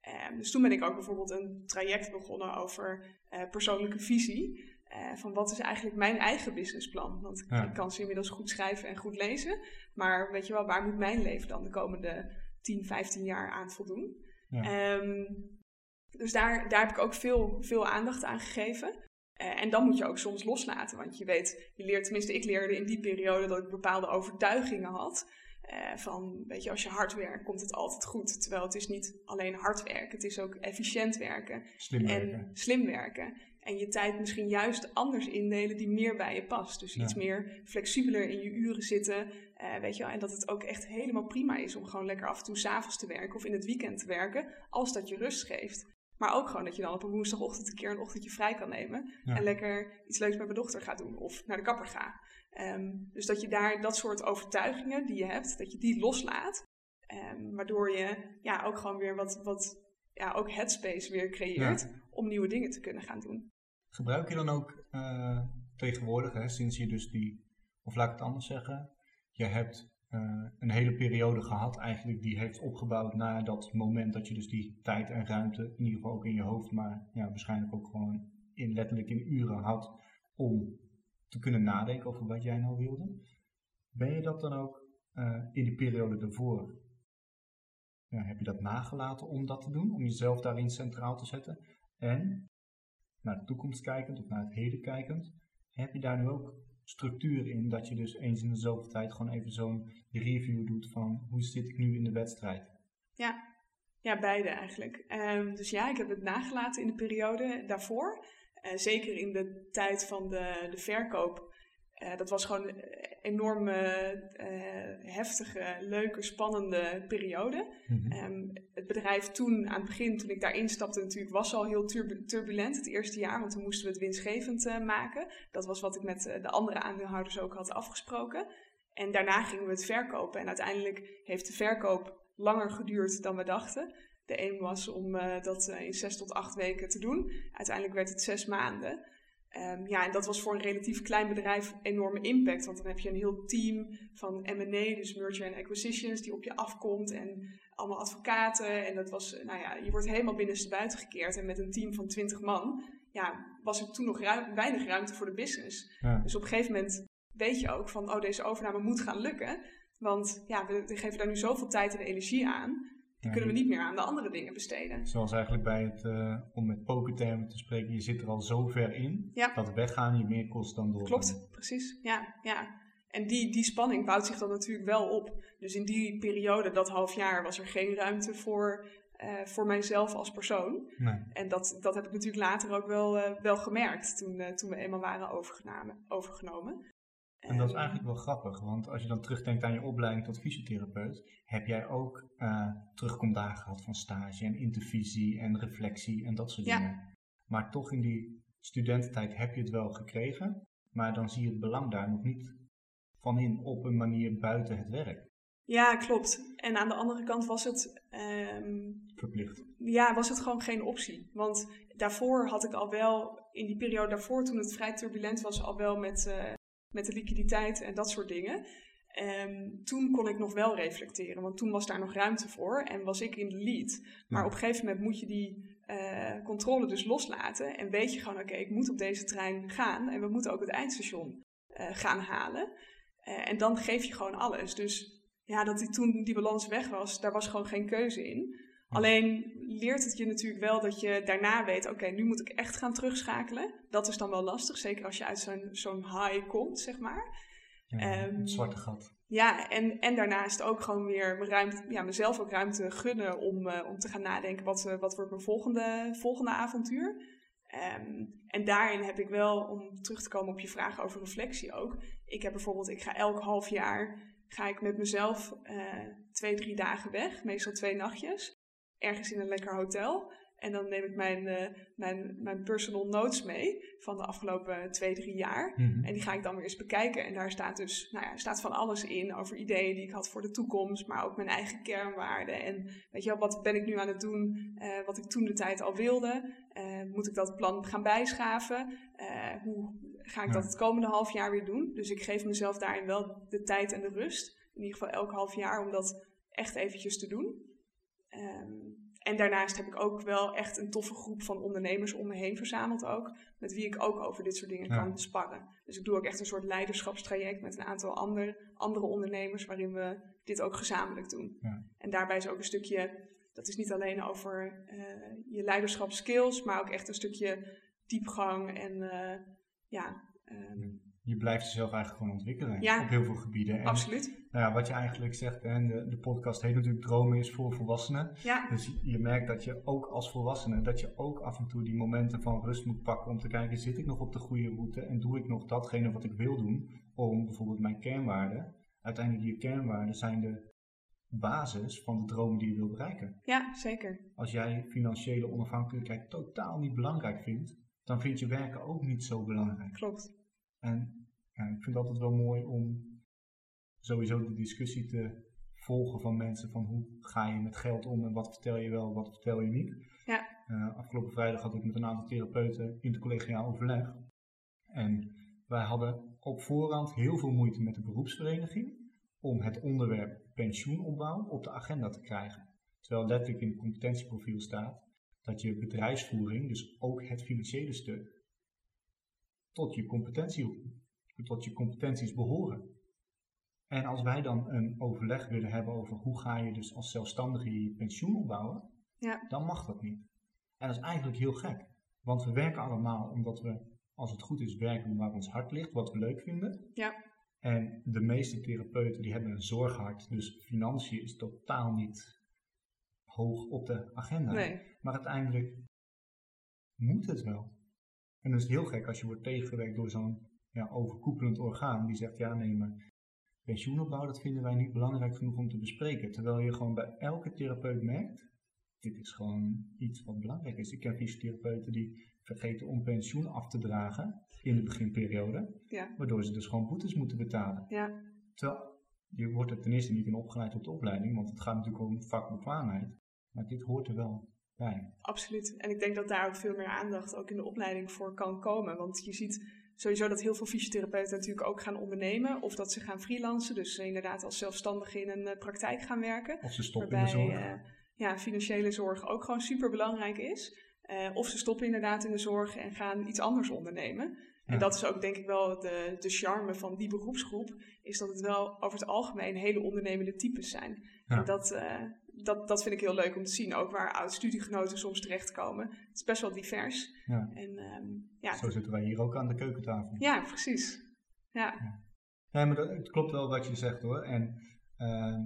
S2: Ehm, dus toen ben ik ook bijvoorbeeld een traject begonnen over persoonlijke visie. van wat is eigenlijk mijn eigen businessplan? Want ik kan ze inmiddels goed schrijven en goed lezen. Maar weet je wel, waar moet mijn leven dan de komende 10, 15 jaar aan voldoen? Ehm, dus daar, daar heb ik ook veel, veel aandacht aan gegeven. Uh, en dan moet je ook soms loslaten, want je weet, je leert, tenminste ik leerde in die periode dat ik bepaalde overtuigingen had. Uh, van, weet je, als je hard werkt, komt het altijd goed. Terwijl het is niet alleen hard werken, het is ook efficiënt werken.
S1: Slim
S2: en werken. slim werken. En je tijd misschien juist anders indelen die meer bij je past. Dus iets meer flexibeler in je uren zitten. Uh, weet je wel, en dat het ook echt helemaal prima is om gewoon lekker af en toe s'avonds te werken of in het weekend te werken, als dat je rust geeft. Maar ook gewoon dat je dan op een woensdagochtend een keer een ochtendje vrij kan nemen. En lekker iets leuks met mijn dochter gaat doen. Of naar de kapper gaat. Ehm, dus dat je daar dat soort overtuigingen die je hebt, dat je die loslaat. Um, waardoor je ja, ook gewoon weer wat, wat ja, ook headspace weer creëert om nieuwe dingen te kunnen gaan doen.
S1: Gebruik je dan ook uh, tegenwoordig, hè, sinds je dus die, of laat ik het anders zeggen, je hebt uh, een hele periode gehad eigenlijk die heeft opgebouwd naar dat moment dat je dus die tijd en ruimte, in ieder geval ook in je hoofd, maar ja, waarschijnlijk ook gewoon in, letterlijk in uren had om te kunnen nadenken over wat jij nou wilde. Ben je dat dan ook uh, in die periode daarvoor? Heb je dat nagelaten om dat te doen, om jezelf daarin centraal te zetten? En naar de toekomst kijkend of naar het heden kijkend, heb je daar nu ook structuur in dat je dus eens in de zoveel tijd gewoon even zo'n review doet van hoe zit ik nu in de wedstrijd?
S2: Ja, ja beide eigenlijk. Um, dus ja, ik heb het nagelaten in de periode daarvoor. Uh, zeker in de tijd van de, de verkoop uh, dat was gewoon een enorme, uh, heftige, leuke, spannende periode. Mm -hmm. het bedrijf toen, aan het begin, toen ik daar instapte, natuurlijk was al heel turbulent het eerste jaar, want toen moesten we het winstgevend uh, maken. Dat was wat ik met de andere aandeelhouders ook had afgesproken. En daarna gingen we het verkopen. En uiteindelijk heeft de verkoop langer geduurd dan we dachten. De aim was om dat in zes tot acht weken te doen. Uiteindelijk werd het zes maanden. Um, ja, en dat was voor een relatief klein bedrijf enorme impact. Want dan heb je een heel team van M&A, dus merger and acquisitions, die op je afkomt. En allemaal advocaten. En dat was, nou ja, je wordt helemaal binnenstebuiten gekeerd. En met een team van 20 man, ja, was er toen nog weinig ruimte voor de business. Dus op een gegeven moment weet je ook van, oh, deze overname moet gaan lukken. Want ja, we, we geven daar nu zoveel tijd en energie aan. Die kunnen we niet meer aan de andere dingen besteden.
S1: Zoals eigenlijk bij het, uh, om met pokertermen te spreken, je zit er al zo ver in dat weggaan je meer kost dan door.
S2: Klopt, precies. Ja, ja. En die, die spanning bouwt zich dan natuurlijk wel op. Dus in die periode, dat half jaar, was er geen ruimte voor, uh, voor mijzelf als persoon. Nee. En dat, dat heb ik natuurlijk later ook wel, uh, wel gemerkt toen, toen we eenmaal waren overgenomen.
S1: En dat is eigenlijk wel grappig, want als je dan terugdenkt aan je opleiding tot fysiotherapeut, heb jij ook uh, terugkomdagen gehad van stage en intervisie en reflectie en dat soort ja. dingen. Maar toch in die studententijd heb je het wel gekregen, maar dan zie je het belang daar nog niet van in op een manier buiten het werk.
S2: Ja, klopt. En aan de andere kant was het.
S1: Um, Verplicht.
S2: Ja, was het gewoon geen optie. Want daarvoor had ik al wel, in die periode daarvoor, toen het vrij turbulent was, al wel met, uh, met de liquiditeit en dat soort dingen. Um, toen kon ik nog wel reflecteren, want toen was daar nog ruimte voor en was ik in de lead. Maar op een gegeven moment moet je die uh, controle dus loslaten en weet je gewoon, oké, ik moet op deze trein gaan en we moeten ook het eindstation uh, gaan halen. Uh, en dan geef je gewoon alles. Dus ja, dat die, toen die balans weg was, daar was gewoon geen keuze in. Alleen leert het je natuurlijk wel dat je daarna weet, oké, nu moet ik echt gaan terugschakelen. Dat is dan wel lastig, zeker als je uit zo'n zo'n high komt, zeg maar.
S1: Ja, um, het zwarte gat.
S2: Ja, en, en daarnaast ook gewoon weer ruimte, ja, mezelf ook ruimte gunnen om, uh, om te gaan nadenken, wat, uh, wat wordt mijn volgende, volgende avontuur? Um, en daarin heb ik wel, om terug te komen op je vraag over reflectie ook. Ik heb bijvoorbeeld, ik ga elk half jaar, ga ik met mezelf uh, twee, drie dagen weg, meestal twee nachtjes ergens in een lekker hotel. En dan neem ik mijn, uh, mijn, mijn personal notes mee van de afgelopen twee, drie jaar. Mhm. En die ga ik dan weer eens bekijken. En daar staat dus nou ja, staat van alles in over ideeën die ik had voor de toekomst, maar ook mijn eigen kernwaarden. En weet je wel, wat ben ik nu aan het doen, uh, wat ik toen de tijd al wilde? Uh, moet ik dat plan gaan bijschaven? hoe ga ik dat het komende half jaar weer doen? Dus ik geef mezelf daarin wel de tijd en de rust. In ieder geval elk half jaar om dat echt eventjes te doen. Um, En daarnaast heb ik ook wel echt een toffe groep van ondernemers om me heen verzameld ook. Met wie ik ook over dit soort dingen kan sparren. Dus ik doe ook echt een soort leiderschapstraject met een aantal ander, andere ondernemers. Waarin we dit ook gezamenlijk doen. Ja. En daarbij is ook een stukje, dat is niet alleen over uh, je leiderschapskills. Maar ook echt een stukje diepgang en uh, ja... Um,
S1: je blijft jezelf eigenlijk gewoon ontwikkelen op heel veel gebieden.
S2: En, absoluut.
S1: Nou ja, wat je eigenlijk zegt, en de, de podcast heet natuurlijk Dromen is voor volwassenen.
S2: Ja.
S1: Dus je merkt dat je ook als volwassene, dat je ook af en toe die momenten van rust moet pakken om te kijken, zit ik nog op de goede route en doe ik nog datgene wat ik wil doen om bijvoorbeeld mijn kernwaarden. Uiteindelijk je kernwaarden zijn de basis van de dromen die je wil bereiken.
S2: Ja, zeker.
S1: Als jij financiële onafhankelijkheid totaal niet belangrijk vindt, dan vind je werken ook niet zo belangrijk.
S2: Klopt.
S1: En ja, ik vind het altijd wel mooi om sowieso de discussie te volgen van mensen van hoe ga je met geld om en wat vertel je wel, wat vertel je niet.
S2: Ja.
S1: Uh, afgelopen vrijdag had ik met een aantal therapeuten intercollegiaal overleg. En wij hadden op voorhand heel veel moeite met de beroepsvereniging om het onderwerp pensioenopbouw op de agenda te krijgen. Terwijl letterlijk in het competentieprofiel staat dat je bedrijfsvoering, dus ook het financiële stuk, tot je, competentie, tot je competenties behoren. En als wij dan een overleg willen hebben over hoe ga je dus als zelfstandige je pensioen opbouwen,
S2: ja.
S1: dan mag dat niet. En dat is eigenlijk heel gek. Want we werken allemaal omdat we, als het goed is, werken waar ons hart ligt, wat we leuk vinden.
S2: Ja.
S1: En de meeste therapeuten die hebben een zorghart, dus financiën is totaal niet hoog op de agenda.
S2: Nee.
S1: Maar uiteindelijk moet het wel. En dat is heel gek als je wordt tegengewerkt door zo'n ja, overkoepelend orgaan die zegt, ja nee, maar pensioenopbouw, dat vinden wij niet belangrijk genoeg om te bespreken. Terwijl je gewoon bij elke therapeut merkt, dit is gewoon iets wat belangrijk is. Ik ken fysiotherapeuten die vergeten om pensioen af te dragen in de beginperiode,
S2: ja.
S1: waardoor ze dus gewoon boetes moeten betalen.
S2: Ja.
S1: Terwijl je wordt er ten eerste niet in opgeleid op de opleiding, want het gaat natuurlijk om vakbekwaamheid. Maar dit hoort er wel bij.
S2: Absoluut. En ik denk dat daar ook veel meer aandacht ook in de opleiding voor kan komen. Want je ziet sowieso dat heel veel fysiotherapeuten natuurlijk ook gaan ondernemen. Of dat ze gaan freelancen. Dus inderdaad als zelfstandige in een eh, praktijk gaan werken.
S1: Of ze stoppen waarbij, in de zorg.
S2: Uh, ja, financiële zorg ook gewoon super belangrijk is. Uh, of ze stoppen inderdaad in de zorg en gaan iets anders ondernemen. En dat is ook denk ik wel de, de charme van die beroepsgroep. Is dat het wel over het algemeen hele ondernemende types zijn. Ja. En dat, uh, dat, dat vind ik heel leuk om te zien. Ook waar oud-studiegenoten soms terechtkomen. Het is best wel divers.
S1: Ja.
S2: En, um, ja,
S1: Zo zitten wij hier ook aan de keukentafel.
S2: Ja, precies. Ja.
S1: ja. Nee, maar dat, het klopt wel wat je zegt hoor. En uh,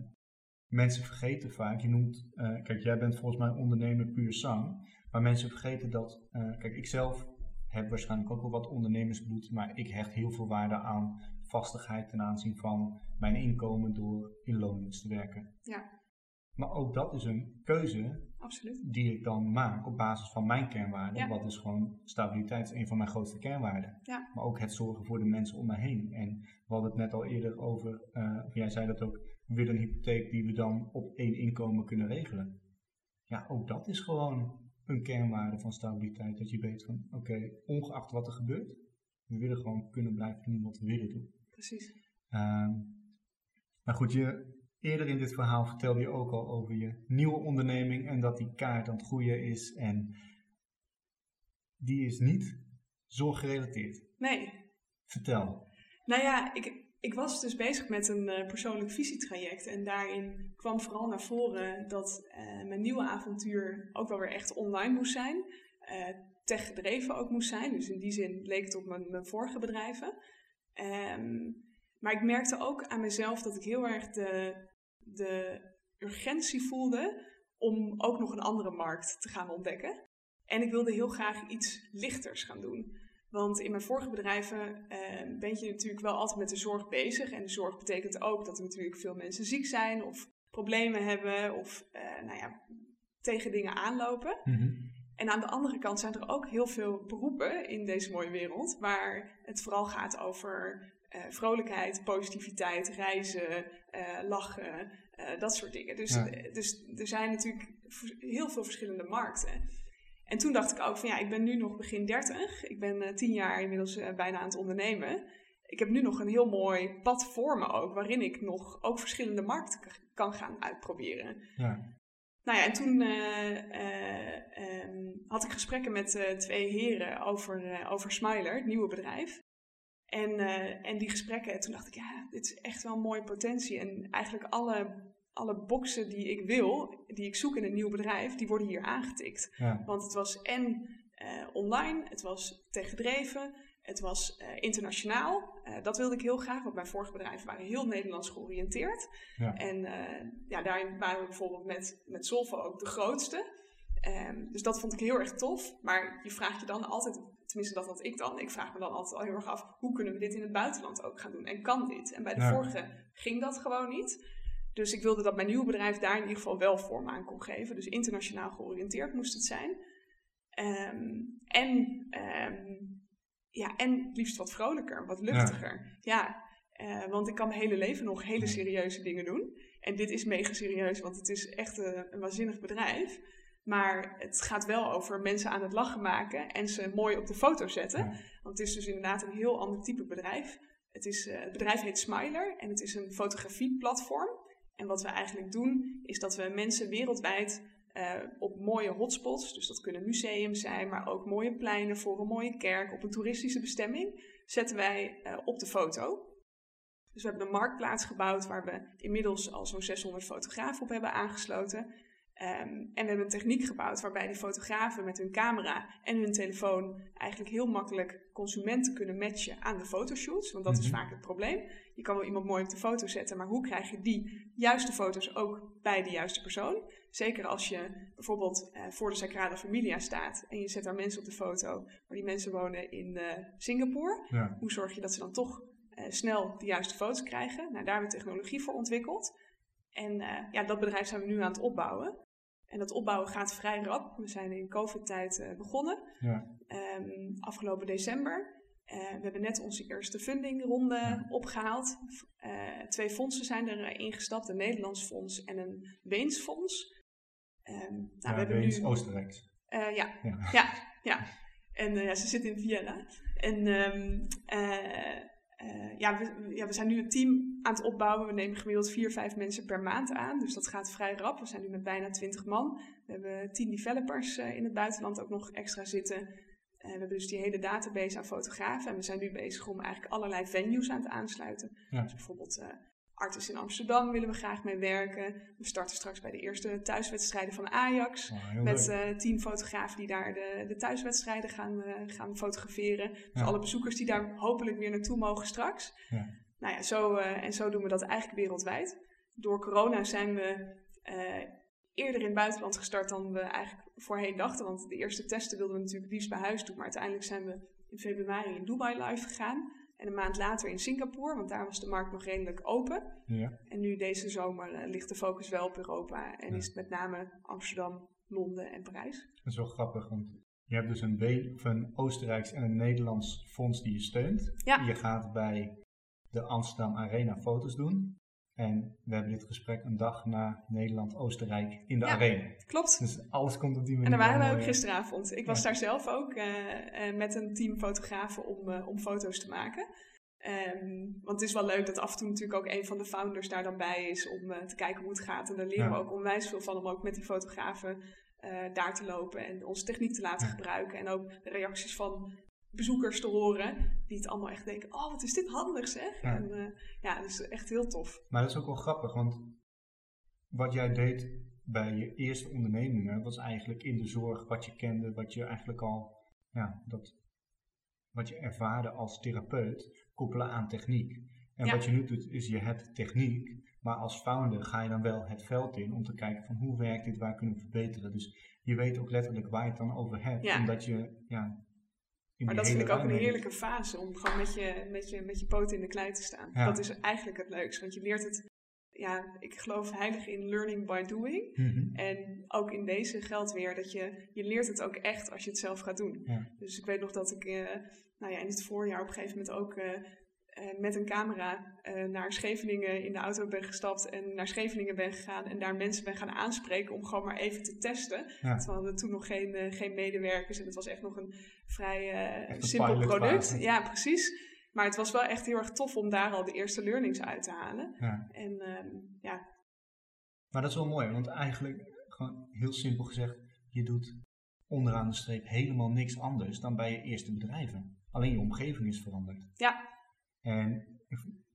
S1: mensen vergeten vaak. Je noemt, uh, kijk, jij bent volgens mij ondernemer puur zang. Maar mensen vergeten dat, uh, kijk, ik zelf heb waarschijnlijk ook wel wat ondernemersbloed. Maar ik hecht heel veel waarde aan vastigheid ten aanzien van mijn inkomen door in loondienst te werken.
S2: Ja.
S1: Maar ook dat is een keuze
S2: Absoluut.
S1: die ik dan maak op basis van mijn kernwaarden. Wat is gewoon stabiliteit is een van mijn grootste kernwaarden.
S2: Ja.
S1: Maar ook het zorgen voor de mensen om me heen. En we hadden het net al eerder over, uh, of jij zei dat ook, we willen een hypotheek die we dan op één inkomen kunnen regelen. Ja, ook dat is gewoon een kernwaarde van stabiliteit. Dat je weet van, oké, ongeacht wat er gebeurt, we willen gewoon kunnen blijven doen wat we willen doen.
S2: Precies.
S1: Uh, maar goed, je, Eerder in dit verhaal vertelde je ook al over je nieuwe onderneming en dat die kaart aan het groeien is. En die is niet zorggerelateerd.
S2: Nee.
S1: Vertel.
S2: Nou ja, ik, ik was dus bezig met een uh, persoonlijk visietraject. En daarin kwam vooral naar voren dat uh, mijn nieuwe avontuur ook wel weer echt online moest zijn. Uh, tech gedreven ook moest zijn. Dus in die zin leek het op mijn, mijn vorige bedrijven. Um, maar ik merkte ook aan mezelf dat ik heel erg de, de urgentie voelde om ook nog een andere markt te gaan ontdekken. En ik wilde heel graag iets lichters gaan doen. Want in mijn vorige bedrijven eh, ben je natuurlijk wel altijd met de zorg bezig. En de zorg betekent ook dat er natuurlijk veel mensen ziek zijn of problemen hebben of uh, nou ja, tegen dingen aanlopen.
S1: Mm-hmm.
S2: En aan de andere kant zijn er ook heel veel beroepen in deze mooie wereld waar het vooral gaat over uh, vrolijkheid, positiviteit, reizen, uh, lachen, uh, dat soort dingen. Dus, dus er zijn natuurlijk heel veel verschillende markten. En toen dacht ik ook van ja, ik ben nu nog begin 30. Ik ben tien jaar inmiddels bijna aan het ondernemen. Ik heb nu nog een heel mooi pad voor me ook, waarin ik nog ook verschillende markten kan gaan uitproberen.
S1: Ja.
S2: nou ja, en toen ehm, had ik gesprekken met twee heren over, over Smiler, het nieuwe bedrijf. En, en die gesprekken, toen dacht ik, ja, dit is echt wel een mooie potentie. En eigenlijk alle alle boxen die ik wil, die ik zoek in een nieuw bedrijf, die worden hier aangetikt. Want het was en uh, online, het was tegendreven, het was uh, internationaal. Uh, dat wilde ik heel graag, want mijn vorige bedrijven waren heel Nederlands georiënteerd. Ja. En ja, daarin waren we bijvoorbeeld met, met Solvo ook de grootste. Um, dus dat vond ik heel erg tof. Maar je vraagt je dan altijd, tenminste dat had ik dan, ik vraag me dan altijd al heel erg af, hoe kunnen we dit in het buitenland ook gaan doen? En kan dit? En bij de vorige ging dat gewoon niet. Dus ik wilde dat mijn nieuwe bedrijf daar in ieder geval wel vorm aan kon geven. Dus internationaal georiënteerd moest het zijn. Ehm, en, um, ja, en liefst wat vrolijker, wat luchtiger. Ja, ja uh, want ik kan mijn hele leven nog hele serieuze dingen doen. En dit is mega serieus, want het is echt een, een waanzinnig bedrijf. Maar het gaat wel over mensen aan het lachen maken en ze mooi op de foto zetten. Want het is dus inderdaad een heel ander type bedrijf. Het, is, uh, het bedrijf heet Smiler en het is een fotografieplatform. En wat we eigenlijk doen, is dat we mensen wereldwijd uh, op mooie hotspots, dus dat kunnen museums zijn, maar ook mooie pleinen voor een mooie kerk, op een toeristische bestemming, zetten wij uh, op de foto. Dus we hebben een marktplaats gebouwd waar we inmiddels al zo'n 600 fotografen op hebben aangesloten. Um, en we hebben een techniek gebouwd waarbij die fotografen met hun camera en hun telefoon eigenlijk heel makkelijk consumenten kunnen matchen aan de fotoshoots. Want dat is mhm. vaak het probleem. Je kan wel iemand mooi op de foto zetten, maar hoe krijg je die juiste foto's ook bij de juiste persoon? Zeker als je bijvoorbeeld uh, voor de Sagrada Familia staat en je zet daar mensen op de foto, maar die mensen wonen in uh, Singapore. Ja. Hoe zorg je dat ze dan toch uh, snel de juiste foto's krijgen? Nou, daar hebben we technologie voor ontwikkeld. En ja, dat bedrijf zijn we nu aan het opbouwen. En dat opbouwen gaat vrij rap. We zijn in COVID-tijd uh, begonnen, ja. um, afgelopen december. Uh, we hebben net onze eerste fundingronde ja. opgehaald. Uh, twee fondsen zijn er ingestapt, een Nederlands fonds en een Weens fonds.
S3: Um, nou, ja, we hebben Weens, nu... Oostenrijk.
S2: ja. ja, ja, ja. En ja, ze zit in Vienna. En um, uh, ja, we, ja, we zijn nu een team aan het opbouwen. We nemen gemiddeld vier, vijf mensen per maand aan. Dus dat gaat vrij rap. We zijn nu met bijna 20 man. We hebben tien developers uh, in het buitenland ook nog extra zitten. Uh, we hebben dus die hele database aan fotografen. En we zijn nu bezig om eigenlijk allerlei venues aan te aansluiten. Ja. Dus bijvoorbeeld Artis in Amsterdam willen we graag mee werken. We starten straks bij de eerste thuiswedstrijden van Ajax. Oh, met uh, tien fotografen die daar de, de thuiswedstrijden gaan, uh, gaan fotograferen. Dus alle bezoekers die daar hopelijk weer naartoe mogen straks. Ja. Nou ja, zo, uh, en zo doen we dat eigenlijk wereldwijd. Door corona zijn we eerder in het buitenland gestart dan we eigenlijk voorheen dachten. Want de eerste testen wilden we natuurlijk liefst bij huis doen. Maar uiteindelijk zijn we in februari in Dubai live gegaan. En een maand later in Singapore, want daar was de markt nog redelijk open. Ja. En nu deze zomer uh, ligt de focus wel op Europa en is het met name Amsterdam, Londen en Parijs.
S3: Dat is wel grappig, want je hebt dus een, of een Oostenrijks en een Nederlands fonds die je steunt. Ja. Je gaat bij de Amsterdam Arena foto's doen. En we hebben dit gesprek een dag na Nederland-Oostenrijk in de ja, arena.
S2: Klopt.
S3: Dus alles komt op die manier.
S2: En daar waren we ook gisteravond. Ik was daar zelf ook uh, met een team fotografen om, uh, om foto's te maken. Um, want het is wel leuk dat af en toe natuurlijk ook een van de founders daar dan bij is om te kijken hoe het gaat. En daar leren we ook onwijs veel van om ook met die fotografen daar te lopen en onze techniek te laten gebruiken. En ook de reacties van bezoekers te horen. Die het allemaal echt denken, oh wat is dit handig zeg. Ja. En uh, ja, dat is echt heel tof.
S3: Maar dat is ook wel grappig, want wat jij deed bij je eerste ondernemingen was eigenlijk in de zorg wat je kende, wat je eigenlijk al, ja, dat, wat je ervaarde als therapeut, koppelen aan techniek. En wat je nu doet, is je hebt techniek, maar als founder ga je dan wel het veld in om te kijken van hoe werkt dit, waar kunnen we verbeteren. Dus je weet ook letterlijk waar je het dan over hebt, omdat je ja,
S2: maar dat vind ik ook een heerlijke fase om gewoon met je, met je, met je poten in de klei te staan. Dat is eigenlijk het leukste, want je leert het. Ja, ik geloof heilig in learning by doing. Mhm. En ook in deze geldt weer dat je, je leert het ook echt als je het zelf gaat doen. Dus ik weet nog dat ik uh, nou ja, in het voorjaar op een gegeven moment ook uh, met een camera uh, naar Scheveningen in de auto ben gestapt en naar Scheveningen ben gegaan en daar mensen ben gaan aanspreken om gewoon maar even te testen. Ja. we hadden toen nog geen, uh, geen medewerkers en het was echt nog een vrij simpel product. Ja, precies. Maar het was wel echt heel erg tof om daar al de eerste learnings uit te halen. Ja. En ja.
S3: Maar dat is wel mooi, want eigenlijk
S1: gewoon heel simpel gezegd, je doet onderaan de streep helemaal niks anders dan bij je eerste bedrijven. Alleen je omgeving is veranderd.
S2: Ja.
S1: En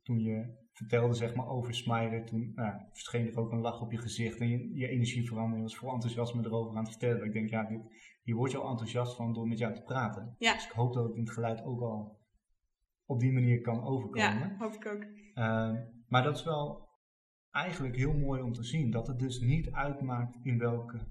S1: toen je vertelde zeg maar over Smyler, toen nou, verscheen er ook een lach op je gezicht en je, je energie veranderde. Je was vol enthousiasme erover aan het vertellen. Ik denk, ja, dit, hier word je al enthousiast van door met jou te praten.
S2: Ja.
S1: Dus ik hoop dat het in het geluid ook al op die manier kan overkomen.
S2: Ja, hoop ik ook.
S1: Uh, maar dat is wel eigenlijk heel mooi om te zien. Dat het dus niet uitmaakt in welke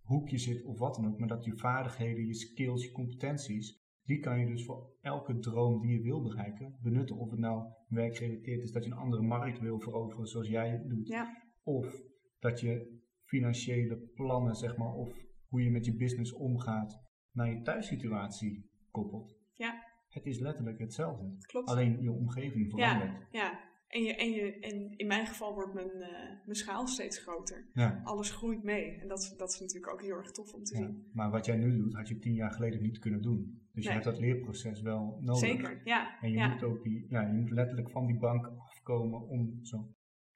S1: hoek je zit of wat dan ook. Maar dat je vaardigheden, je skills, je competenties, die kan je dus voor elke droom die je wil bereiken benutten. Of het nou werkgerelateerd is dat je een andere markt wil veroveren zoals jij het doet.
S2: Ja.
S1: Of dat je financiële plannen, zeg maar, of hoe je met je business omgaat naar je thuissituatie koppelt.
S2: Ja.
S1: Het is letterlijk hetzelfde.
S2: Klopt.
S1: Alleen je omgeving verandert.
S2: Ja, ja. En, je, en, je, en in mijn geval wordt mijn, uh, mijn schaal steeds groter.
S1: Ja.
S2: Alles groeit mee. En dat, dat is natuurlijk ook heel erg tof om te
S1: Ja.
S2: zien.
S1: Maar wat jij nu doet, had je tien jaar geleden niet kunnen doen. Dus je hebt dat leerproces wel nodig.
S2: Zeker, ja.
S1: En je
S2: ja.
S1: moet ook die, ja, je moet letterlijk van die bank afkomen om zo.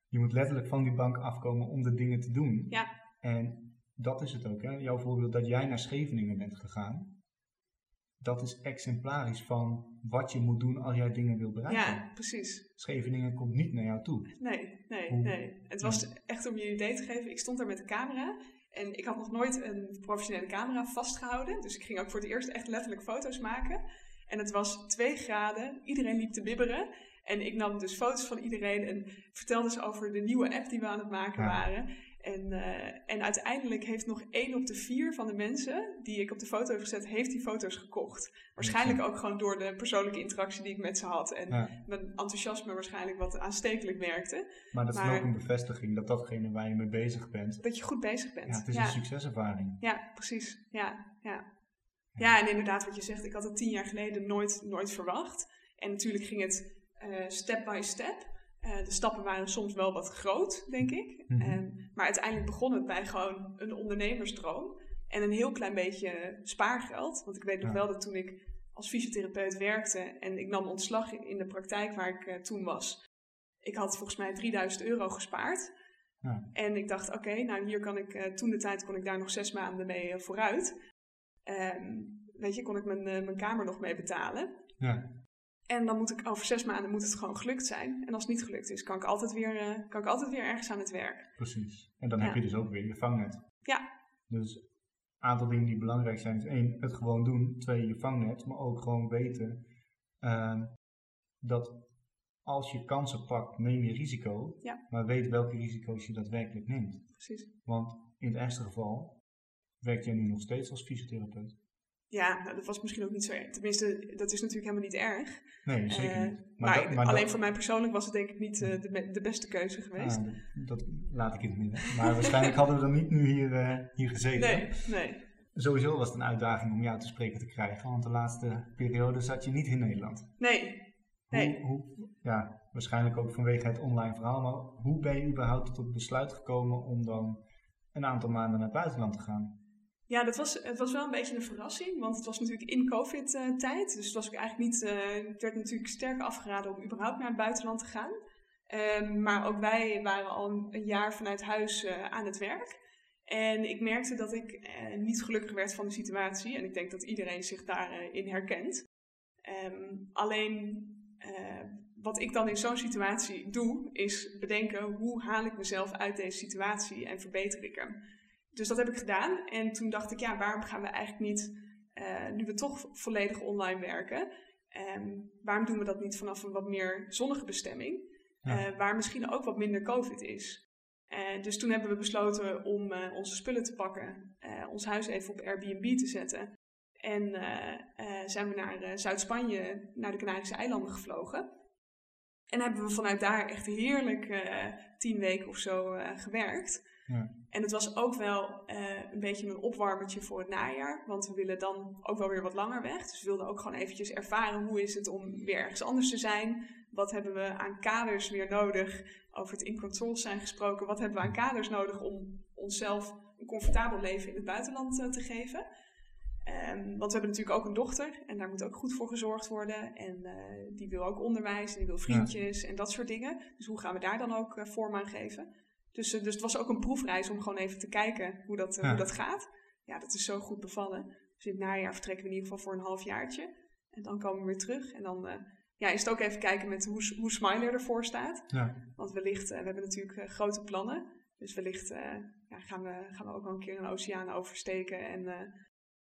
S1: Je moet letterlijk van die bank afkomen om de dingen te doen.
S2: Ja.
S1: En dat is het ook, hè? Jouw voorbeeld dat jij naar Scheveningen bent gegaan. Dat is exemplarisch van wat je moet doen als jij dingen wil bereiken.
S2: ja, precies.
S1: Scheveningen komt niet naar jou toe.
S2: Nee, nee,
S1: Hoe-
S2: nee. Het was echt om je een idee te geven. Ik stond daar met de camera. En ik had nog nooit een professionele camera vastgehouden. Dus ik ging ook voor het eerst echt letterlijk foto's maken. En het was twee graden. Iedereen liep te bibberen. En ik nam dus foto's van iedereen en vertelde ze over de nieuwe app die we aan het maken
S1: Ja.
S2: waren. En, eh, en uiteindelijk heeft nog één op de vier van de mensen die ik op de foto heb gezet, heeft die foto's gekocht. Waarschijnlijk ook gewoon door de persoonlijke interactie die ik met ze had. En
S1: Ja.
S2: mijn enthousiasme waarschijnlijk wat aanstekelijk werkte.
S1: Maar dat is ook een bevestiging dat datgene waar je mee bezig bent.
S2: Dat je goed bezig bent.
S1: Ja, het is
S2: ja.
S1: een succeservaring.
S2: Ja, precies. Ja, ja. ja, en inderdaad wat je zegt, ik had het tien jaar geleden nooit, nooit verwacht. En natuurlijk ging het eh, step by step. Eh, de stappen waren soms wel wat groot, denk ik.
S1: Mhm.
S2: Ehm, maar uiteindelijk begon het bij gewoon een ondernemersdroom. En een heel klein beetje spaargeld. Want ik weet nog
S1: Ja.
S2: wel dat toen ik als fysiotherapeut werkte en ik nam ontslag in de praktijk waar ik eh, toen was. Ik had volgens mij 3000 euro gespaard.
S1: Ja.
S2: En ik dacht, oké, nou hier kan ik, eh, toen de tijd kon ik daar nog zes maanden mee vooruit. Ehm, weet je, kon ik mijn, mijn kamer nog mee betalen.
S1: Ja.
S2: En dan moet ik over zes maanden moet het gewoon gelukt zijn. En als het niet gelukt is, kan ik altijd weer, eh, kan ik altijd weer ergens aan het werk.
S1: Precies. En dan
S2: Ja.
S1: heb je dus ook weer je vangnet.
S2: Ja.
S1: Dus een aantal dingen die belangrijk zijn is één, het gewoon doen. Twee, je vangnet. Maar ook gewoon weten ehm, dat als je kansen pakt, neem je risico.
S2: Ja.
S1: Maar weet welke risico's je daadwerkelijk neemt.
S2: Precies.
S1: Want in het ergste geval werk jij nu nog steeds als fysiotherapeut.
S2: Ja, nou, dat was misschien ook niet zo erg. Tenminste, dat is natuurlijk helemaal niet erg.
S1: Nee, zeker
S2: Eh,
S1: niet.
S2: Maar,
S1: dat- maar
S2: alleen
S1: dat-
S2: voor mij persoonlijk was het denk ik niet eh, de, me- de beste keuze geweest.
S1: Ah, dat, laat ik in het midden. Maar waarschijnlijk hadden we dan niet nu hier, eh, hier gezeten.
S2: nee, nee.
S1: Sowieso was het een uitdaging om jou te spreken te krijgen, want de laatste periode zat je niet in Nederland.
S2: Nee, Nee.
S1: Hoe, hoe, ja, waarschijnlijk ook vanwege het online verhaal, maar hoe ben je überhaupt tot het besluit gekomen om dan een aantal maanden naar het buitenland te gaan?
S2: Ja, dat was, het was wel een beetje een verrassing, want het was natuurlijk in COVID-tijd. Dus het was ook eigenlijk niet, eh, het werd natuurlijk sterk afgeraden om überhaupt naar het buitenland te gaan. Ehm, maar ook wij waren al een, jaar vanuit huis eh, aan het werk. En ik merkte dat ik eh, niet gelukkig werd van de situatie. En ik denk dat iedereen zich daarin in herkent. Ehm, alleen eh, wat ik dan in zo'n situatie doe, is bedenken hoe haal ik mezelf uit deze situatie en verbeter ik hem. Dus dat heb ik gedaan. En toen dacht ik, ja, waarom gaan we eigenlijk niet, eh, nu we toch volledig online werken, ehm, waarom doen we dat niet vanaf een wat meer zonnige bestemming,
S1: Ja.
S2: eh, waar misschien ook wat minder COVID is. Eh, dus toen hebben we besloten om onze spullen te pakken, ons huis even op Airbnb te zetten. En zijn we naar Zuid-Spanje, naar de Canarische eilanden gevlogen. En hebben we vanuit daar echt heerlijk tien weken of zo gewerkt.
S1: Ja.
S2: En het was ook wel eh, een beetje een opwarmertje voor het najaar. Want we willen dan ook wel weer wat langer weg. Dus we wilden ook gewoon eventjes ervaren hoe is het om weer ergens anders te zijn. Wat hebben we aan kaders weer nodig? Over het in control zijn gesproken. Wat hebben we aan kaders nodig om onszelf een comfortabel leven in het buitenland eh, te geven? Ehm, want we hebben natuurlijk ook een dochter en daar moet ook goed voor gezorgd worden. En eh, die wil ook onderwijs en die wil vriendjes en dat soort dingen. Dus hoe gaan we daar dan ook vorm aan geven? Dus, dus het was ook een proefreis om gewoon even te kijken hoe dat, hoe dat gaat. Ja, dat is zo goed bevallen. Dus in het najaar vertrekken we in ieder geval voor een half jaartje. En dan komen we weer terug. En dan ja, is het ook even kijken met hoe, hoe Smiler ervoor staat. Ja. Want wellicht, we hebben natuurlijk grote plannen. Dus wellicht ja, gaan, we, gaan we ook wel een keer een oceaan oversteken en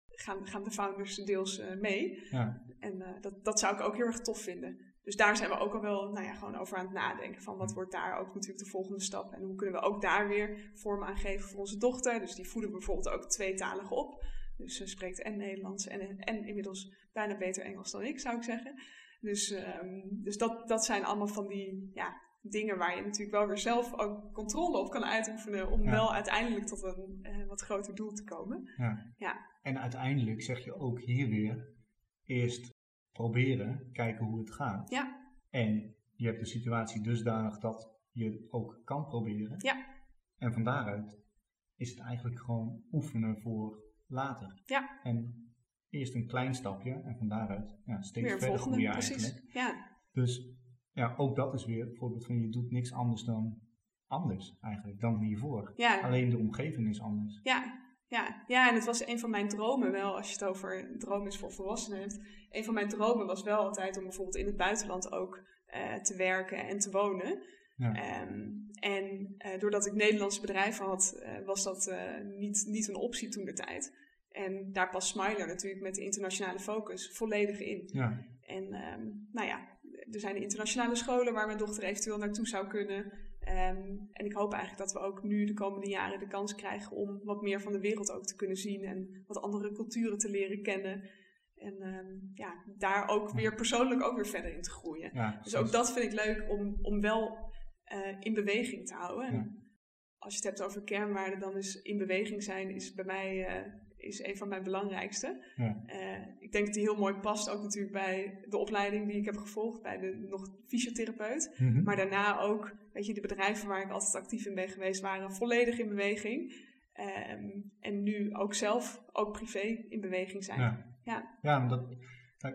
S2: gaan, gaan de founders deels mee. Ja. En dat, dat zou ik ook heel erg tof vinden. Dus daar zijn we ook al wel nou ja, gewoon over aan het nadenken. Van wat wordt daar ook natuurlijk de volgende stap? En hoe kunnen we ook daar weer vorm aan geven voor onze dochter? Dus die voeden we bijvoorbeeld ook tweetalig op. Dus ze spreekt en Nederlands en, en inmiddels bijna beter Engels dan ik, zou ik zeggen. Dus, um, dus dat, dat zijn allemaal van die ja, dingen waar je natuurlijk wel weer zelf ook controle op kan uitoefenen. Om wel uiteindelijk tot een uh, wat groter doel te komen.
S1: Ja. ja. En uiteindelijk zeg je ook hier weer eerst proberen, kijken hoe het gaat. Ja. En je hebt de situatie dusdanig dat je het ook kan proberen. Ja. En van daaruit is het eigenlijk gewoon oefenen voor later. Ja. En eerst een klein stapje en van daaruit ja, steeds weer verder groeien eigenlijk. Ja. Dus ja, ook dat is weer een voorbeeld van je doet niks anders dan anders eigenlijk dan hiervoor. Ja. Alleen de omgeving is anders.
S2: Ja, ja, ja, en het was een van mijn dromen wel, als je het over droom is voor volwassenen hebt. Een van mijn dromen was wel altijd om bijvoorbeeld in het buitenland ook uh, te werken en te wonen. Ja. Um, en uh, doordat ik Nederlandse bedrijven had, uh, was dat niet, niet een optie toen de tijd. En daar past Smiler natuurlijk met de internationale focus volledig in. Ja. En um, nou ja, er zijn internationale scholen waar mijn dochter eventueel naartoe zou kunnen. Um, en ik hoop eigenlijk dat we ook nu de komende jaren de kans krijgen om wat meer van de wereld ook te kunnen zien en wat andere culturen te leren kennen. En um, ja, daar ook weer persoonlijk ook weer verder in te groeien. Ja, dus ook dat vind ik leuk om, om wel uh, in beweging te houden. Ja. Als je het hebt over kernwaarden, dan is in beweging zijn is bij mij uh, is een van mijn belangrijkste. Ja. Uh, ik denk dat die heel mooi past ook natuurlijk bij de opleiding die ik heb gevolgd, bij de nog fysiotherapeut. Mm -hmm. Maar daarna ook, weet je, de bedrijven waar ik altijd actief in ben geweest, waren volledig in beweging. Um, en nu ook zelf, ook privé in beweging zijn.
S1: Ja, ja. ja dat,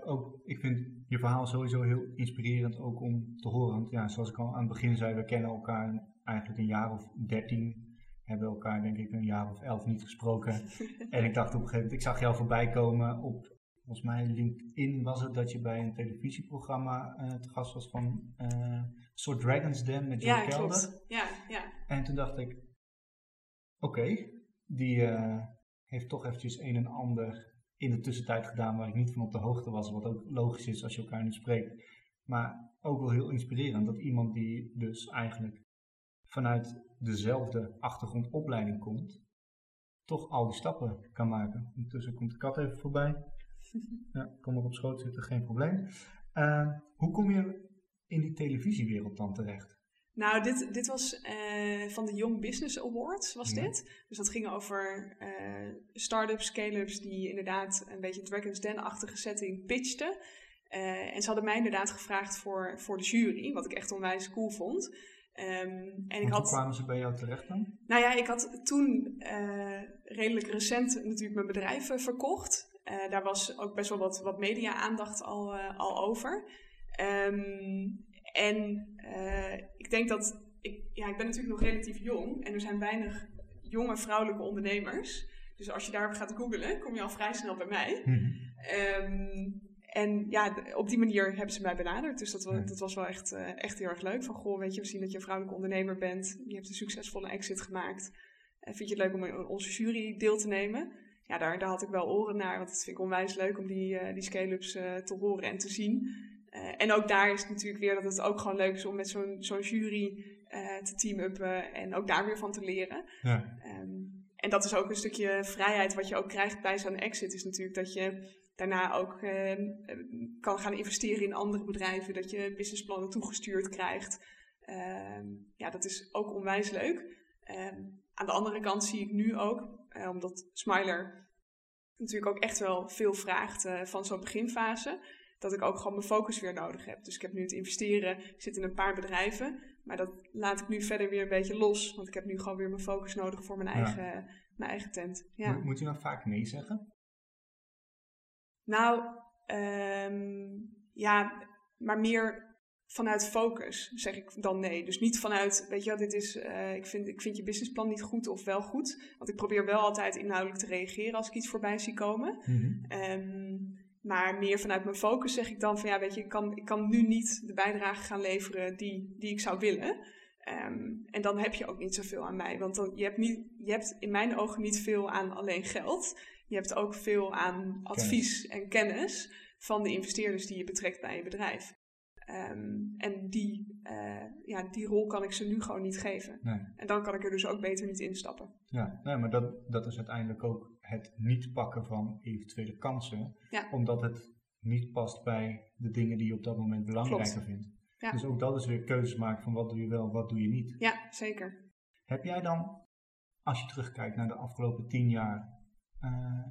S1: ook, ik vind je verhaal sowieso heel inspirerend ook om te horen. Want ja, zoals ik al aan het begin zei, we kennen elkaar eigenlijk een jaar of dertien hebben elkaar denk ik een jaar of elf niet gesproken. en ik dacht op een gegeven moment, ik zag jou voorbij komen op, volgens mij LinkedIn was het, dat je bij een televisieprogramma uh, te gast was van uh, een soort Dragon's Den met Joe ja, Kelder. Klopt. Ja, ja. En toen dacht ik, oké, die uh, heeft toch eventjes een en ander in de tussentijd gedaan waar ik niet van op de hoogte was, wat ook logisch is als je elkaar niet spreekt. Maar ook wel heel inspirerend dat iemand die dus eigenlijk vanuit dezelfde achtergrondopleiding komt, toch al die stappen kan maken. Ondertussen komt de kat even voorbij. Ja, kom er op schoot zitten, geen probleem. Uh, hoe kom je in die televisiewereld dan terecht?
S2: Nou, dit, dit was uh, van de Young Business Awards, was dit. Dus dat ging over uh, start-ups, scale-ups die inderdaad een beetje Dragon's Den-achtige setting pitchten. Uh, en ze hadden mij inderdaad gevraagd voor, voor de jury, wat ik echt onwijs cool vond.
S1: Um, en ik had, hoe kwamen ze bij jou terecht dan?
S2: Nou ja, ik had toen uh, redelijk recent natuurlijk mijn bedrijf uh, verkocht. Uh, daar was ook best wel wat, wat media-aandacht al, al over. Um, en ik denk dat... Ik, ja, ik ben natuurlijk nog relatief jong en er zijn weinig jonge vrouwelijke ondernemers. Dus als je daarop gaat googlen, kom je al vrij snel bij mij. Mm -hmm. En ja, op die manier hebben ze mij benaderd. Dus dat, was, dat was wel echt, uh, echt heel erg leuk. Van goh, weet je, we zien dat je een vrouwelijke ondernemer bent. Je hebt een succesvolle exit gemaakt. Uh, vind je het leuk om in onze jury deel te nemen? Ja, daar, daar had ik wel oren naar. Want het vind ik onwijs leuk om die, uh, die scale-ups te horen en te zien. en ook daar is het natuurlijk weer dat het ook gewoon leuk is om met zo'n zo'n jury te team-uppen. En ook daar weer van te leren. Ja. Um, en dat is ook een stukje vrijheid wat je ook krijgt bij zo'n exit. Is natuurlijk dat je daarna ook uh, kan gaan investeren in andere bedrijven, dat je businessplannen toegestuurd krijgt. Uh, ja, dat is ook onwijs leuk. Ehm, aan de andere kant zie ik nu ook, uh, omdat Smiler natuurlijk ook echt wel veel vraagt eh, van zo'n beginfase, dat ik ook gewoon mijn focus weer nodig heb. Dus ik heb nu het investeren, ik zit in een paar bedrijven, maar dat laat ik nu verder weer een beetje los, want ik heb nu gewoon weer mijn focus nodig voor mijn eigen, mijn eigen tent. Ja.
S1: Moet, moet je dan vaak nee zeggen?
S2: Nou, um, ja, maar meer vanuit focus zeg ik dan nee. Dus niet vanuit, weet je wel, dit is, uh, ik, vind, ik vind je businessplan niet goed of wel goed. Want ik probeer wel altijd inhoudelijk te reageren als ik iets voorbij zie komen. Mm maar meer vanuit mijn focus zeg ik dan van ja, weet je, ik kan, ik kan nu niet de bijdrage gaan leveren die, die ik zou willen. Um, en dan heb je ook niet zoveel aan mij. Want dan, je, hebt niet, je hebt in mijn ogen niet veel aan alleen geld. Je hebt ook veel aan advies en kennis van de investeerders die je betrekt bij je bedrijf. Um, en die, uh, ja, die rol kan ik ze nu gewoon niet geven. Nee. En dan kan ik er dus ook beter niet instappen.
S1: Ja, nee, maar dat, dat is uiteindelijk ook het niet pakken van eventuele kansen. Ja. Omdat het niet past bij de dingen die je op dat moment belangrijker vindt. Ja. Dus ook dat is weer keuzes maken van wat doe je wel, wat doe je niet.
S2: Ja, zeker.
S1: Heb jij dan, als je terugkijkt naar de afgelopen tien jaar, uh,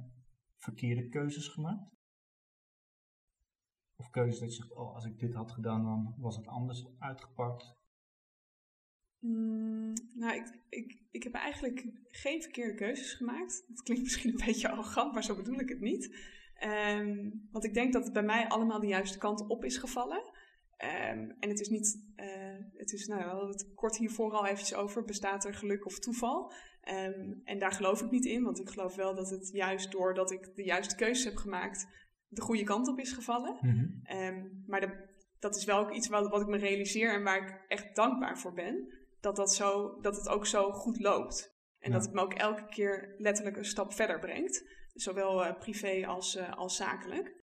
S1: verkeerde keuzes gemaakt? Of keuzes dat je zegt, oh, als ik dit had gedaan, dan was het anders uitgepakt?
S2: Mm, nou, ik, ik, ik heb eigenlijk geen verkeerde keuzes gemaakt. Dat klinkt misschien een beetje arrogant, maar zo bedoel ik het niet. Um, want ik denk dat het bij mij allemaal de juiste kant op is gevallen. Um, en het is niet, uh, het is, nou, we kort hiervoor al eventjes over, bestaat er geluk of toeval? Um, en daar geloof ik niet in, want ik geloof wel dat het juist doordat ik de juiste keuzes heb gemaakt, de goede kant op is gevallen. Mm -hmm. maar de, dat is wel ook iets wat, wat ik me realiseer en waar ik echt dankbaar voor ben dat, dat, zo, dat het ook zo goed loopt. En dat het me ook elke keer letterlijk een stap verder brengt. Zowel uh, privé als, uh, als zakelijk.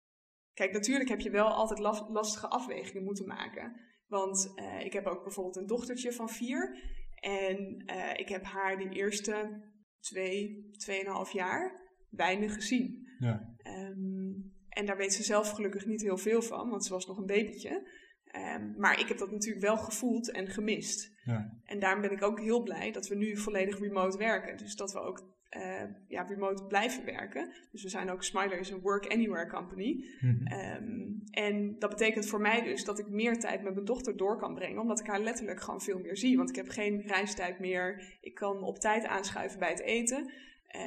S2: Kijk, natuurlijk heb je wel altijd lastige afwegingen moeten maken. Want uh, ik heb ook bijvoorbeeld een dochtertje van vier. En ik heb haar de eerste twee, tweeënhalf jaar weinig gezien. Ja. Um, en daar weet ze zelf gelukkig niet heel veel van, want ze was nog een babytje. Um, maar ik heb dat natuurlijk wel gevoeld en gemist. Ja. En daarom ben ik ook heel blij dat we nu volledig remote werken. Dus dat we ook uh, ja, remote blijven werken. Dus we zijn ook, Smiler is een work anywhere company. Mm um, en dat betekent voor mij dus dat ik meer tijd met mijn dochter door kan brengen. Omdat ik haar letterlijk gewoon veel meer zie. Want ik heb geen reistijd meer. Ik kan op tijd aanschuiven bij het eten.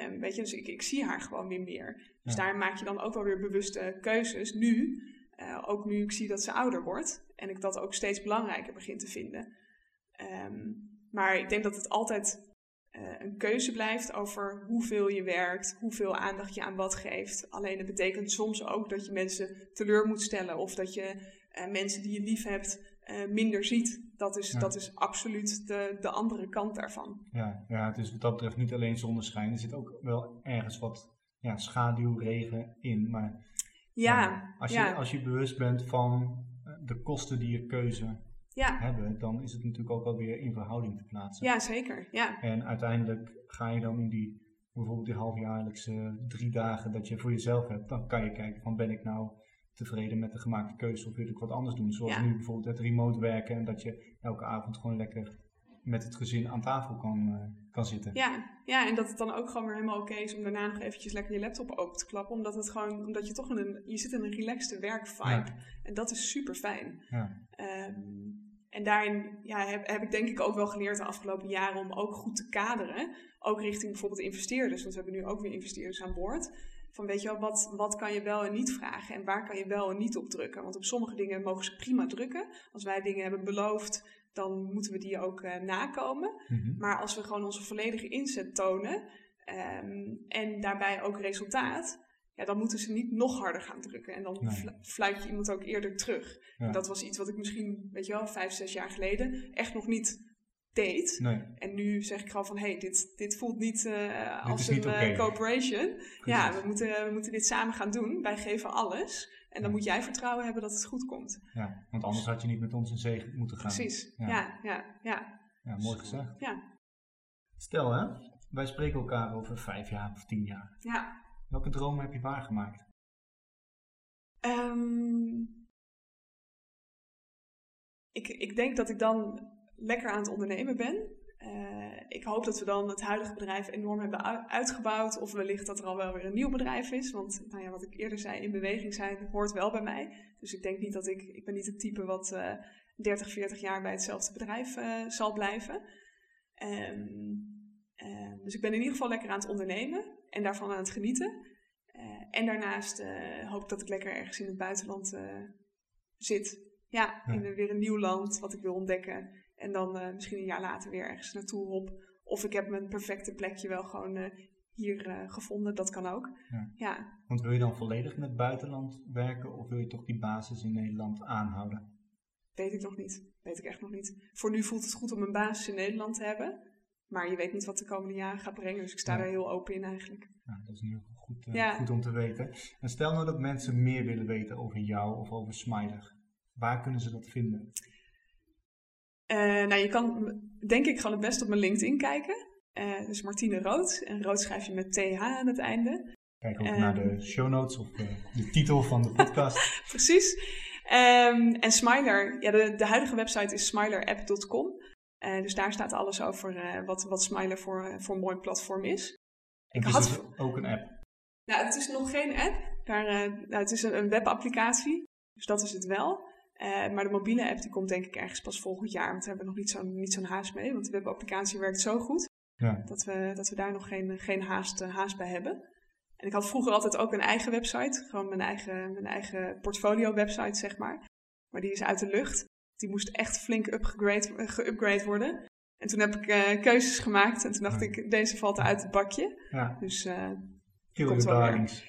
S2: Um, weet je, dus ik, ik zie haar gewoon weer meer. Dus daar maak je dan ook wel weer bewuste keuzes nu. Uh, ook nu ik zie dat ze ouder wordt. En ik dat ook steeds belangrijker begin te vinden. Um, maar ik denk dat het altijd uh, een keuze blijft over hoeveel je werkt, hoeveel aandacht je aan wat geeft. Alleen het betekent soms ook dat je mensen teleur moet stellen of dat je uh, mensen die je lief hebt uh, minder ziet. Dat is, dat is absoluut de, de andere kant daarvan.
S1: Ja, ja, het is wat dat betreft niet alleen zonneschijn. Er zit ook wel ergens wat ja, schaduwregen in. Maar ja, als, je, als je bewust bent van de kosten die je keuze ja. hebben, dan is het natuurlijk ook wel weer in verhouding te plaatsen.
S2: Ja, zeker. Ja.
S1: En uiteindelijk ga je dan in die, bijvoorbeeld die halfjaarlijkse drie dagen dat je voor jezelf hebt, dan kan je kijken van ben ik nou tevreden met de gemaakte keuze of wil ik wat anders doen. Zoals nu bijvoorbeeld het remote werken en dat je elke avond gewoon lekker met het gezin aan tafel kan, uh, kan zitten.
S2: Ja, ja, en dat het dan ook gewoon weer helemaal oké is om daarna nog eventjes lekker je laptop open te klappen. Omdat het gewoon, omdat je toch in een, je zit in een relaxte werkvibe. Ja. En dat is super fijn. Ja. Um, en daarin ja, heb, heb, ik denk ik ook wel geleerd de afgelopen jaren om ook goed te kaderen. Ook richting bijvoorbeeld investeerders. Want we hebben nu ook weer investeerders aan boord. Van weet je wel, wat, wat kan je wel en niet vragen? En waar kan je wel en niet op drukken? Want op sommige dingen mogen ze prima drukken. Als wij dingen hebben beloofd, dan moeten we die ook uh, nakomen. Mm-hmm. Maar als we gewoon onze volledige inzet tonen um, en daarbij ook resultaat, ja, dan moeten ze niet nog harder gaan drukken. En dan nee. fluit je iemand ook eerder terug. Ja. Dat was iets wat ik misschien, weet je wel, vijf, zes jaar geleden echt nog niet deed. Nee. En nu zeg ik gewoon van, hé, hey, dit, dit voelt niet uh, als een uh, cooperation. Ja, we moeten, we moeten dit samen gaan doen. Wij geven alles. En dan moet jij vertrouwen hebben dat het goed komt.
S1: Ja, want anders had je niet met ons in zee moeten gaan.
S2: Precies, ja, ja, ja.
S1: Ja, ja mooi gezegd. Ja. Stel hè, wij spreken elkaar over vijf jaar of tien jaar. Ja. Welke dromen heb je waargemaakt?
S2: Um, ik, ik denk dat ik dan lekker aan het ondernemen ben. Uh, ik hoop dat we dan het huidige bedrijf enorm hebben uitgebouwd. Of wellicht dat er al wel weer een nieuw bedrijf is. Want nou ja, wat ik eerder zei, in beweging zijn hoort wel bij mij. Dus ik denk niet dat ik, ik ben niet het type wat uh, 30, 40 jaar bij hetzelfde bedrijf uh, zal blijven. Um, dus ik ben in ieder geval lekker aan het ondernemen en daarvan aan het genieten. En daarnaast hoop ik dat ik lekker ergens in het buitenland zit. Ja, in een, weer een nieuw land wat ik wil ontdekken. En dan misschien een jaar later weer ergens naartoe hop. Of ik heb mijn perfecte plekje wel gewoon hier gevonden. Dat kan ook. Ja. ja.
S1: Want wil je dan volledig in het buitenland werken of wil je toch die basis in Nederland aanhouden?
S2: Weet ik nog niet. Weet ik echt nog niet. Voor nu voelt het goed om een basis in Nederland te hebben. Maar je weet niet wat de komende jaren gaat brengen. Dus ik sta ja. er heel open in eigenlijk.
S1: Ja, dat is nu goed, goed om te weten. En stel nou dat mensen meer willen weten over jou of over Smiler. Waar kunnen ze dat vinden?
S2: Uh, nou, je kan denk ik gewoon het best op mijn LinkedIn kijken. Uh, dus Martine Rood. En Rood schrijf je met TH aan het einde.
S1: Kijk ook naar de show notes of de titel van de podcast.
S2: Precies. Um, en Smiler, ja, de, de huidige website is smilerapp.com. Dus daar staat alles over wat, wat Smiler voor, voor een mooi platform is.
S1: Ik had het ook een app?
S2: Nou, het is nog geen app. Daar, nou, het is een, een, webapplicatie, dus dat is het wel. Maar de mobiele app die komt denk ik ergens pas volgend jaar, want daar hebben we nog niet zo'n niet zo'n haast mee. Want de webapplicatie werkt zo goed ja. dat, we, dat we daar nog geen, geen haast, haast bij hebben. En ik had vroeger altijd ook een eigen website, gewoon mijn eigen, mijn eigen portfolio website, zeg maar. Maar die is uit de lucht. Die moest echt flink geupgrade worden. En toen heb ik uh, keuzes gemaakt en toen dacht ik, deze valt uit het bakje. Ja. Dus uh.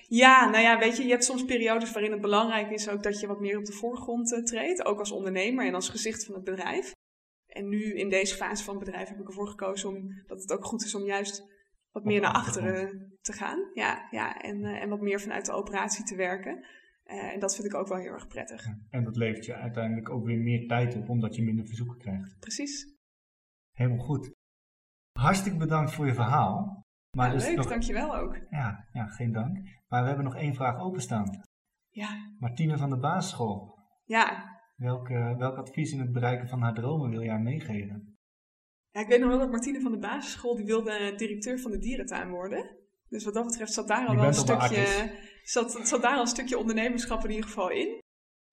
S2: Ja, nou ja, weet je, je hebt soms periodes waarin het belangrijk is ook dat je wat meer op de voorgrond uh, treedt. Ook als ondernemer en als gezicht van het bedrijf. En nu in deze fase van het bedrijf heb ik ervoor gekozen om, dat het ook goed is om juist wat meer naar achteren te gaan. Ja, ja en, uh, en wat meer vanuit de operatie te werken. Uh, en dat vind ik ook wel heel erg prettig.
S1: En dat levert je uiteindelijk ook weer meer tijd op, omdat je minder verzoeken krijgt.
S2: Precies.
S1: Helemaal goed. Hartstikke bedankt voor je verhaal.
S2: Maar ja, dus leuk, nog... dankjewel ook.
S1: Ja, ja, geen dank. Maar we hebben nog één vraag openstaan.
S2: Ja.
S1: Martine van de basisschool.
S2: Ja.
S1: Welk, welk advies in het bereiken van haar dromen wil jij meegeven?
S2: Ja, ik weet nog wel dat Martine van de basisschool, die wilde directeur van de dierentuin worden. Dus wat dat betreft zat daar al wel een stukje, zat, zat daar al een stukje ondernemerschap in ieder geval in.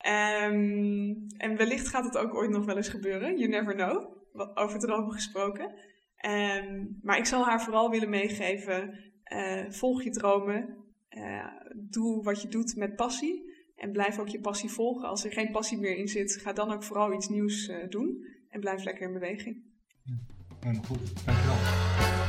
S2: Um, en wellicht gaat het ook ooit nog wel eens gebeuren. You never know. Over dromen gesproken. Um, maar ik zal haar vooral willen meegeven. Uh, volg je dromen. Uh, doe wat je doet met passie. En blijf ook je passie volgen. Als er geen passie meer in zit, ga dan ook vooral iets nieuws uh, doen. En blijf lekker in beweging.
S1: Helemaal goed. Dankjewel.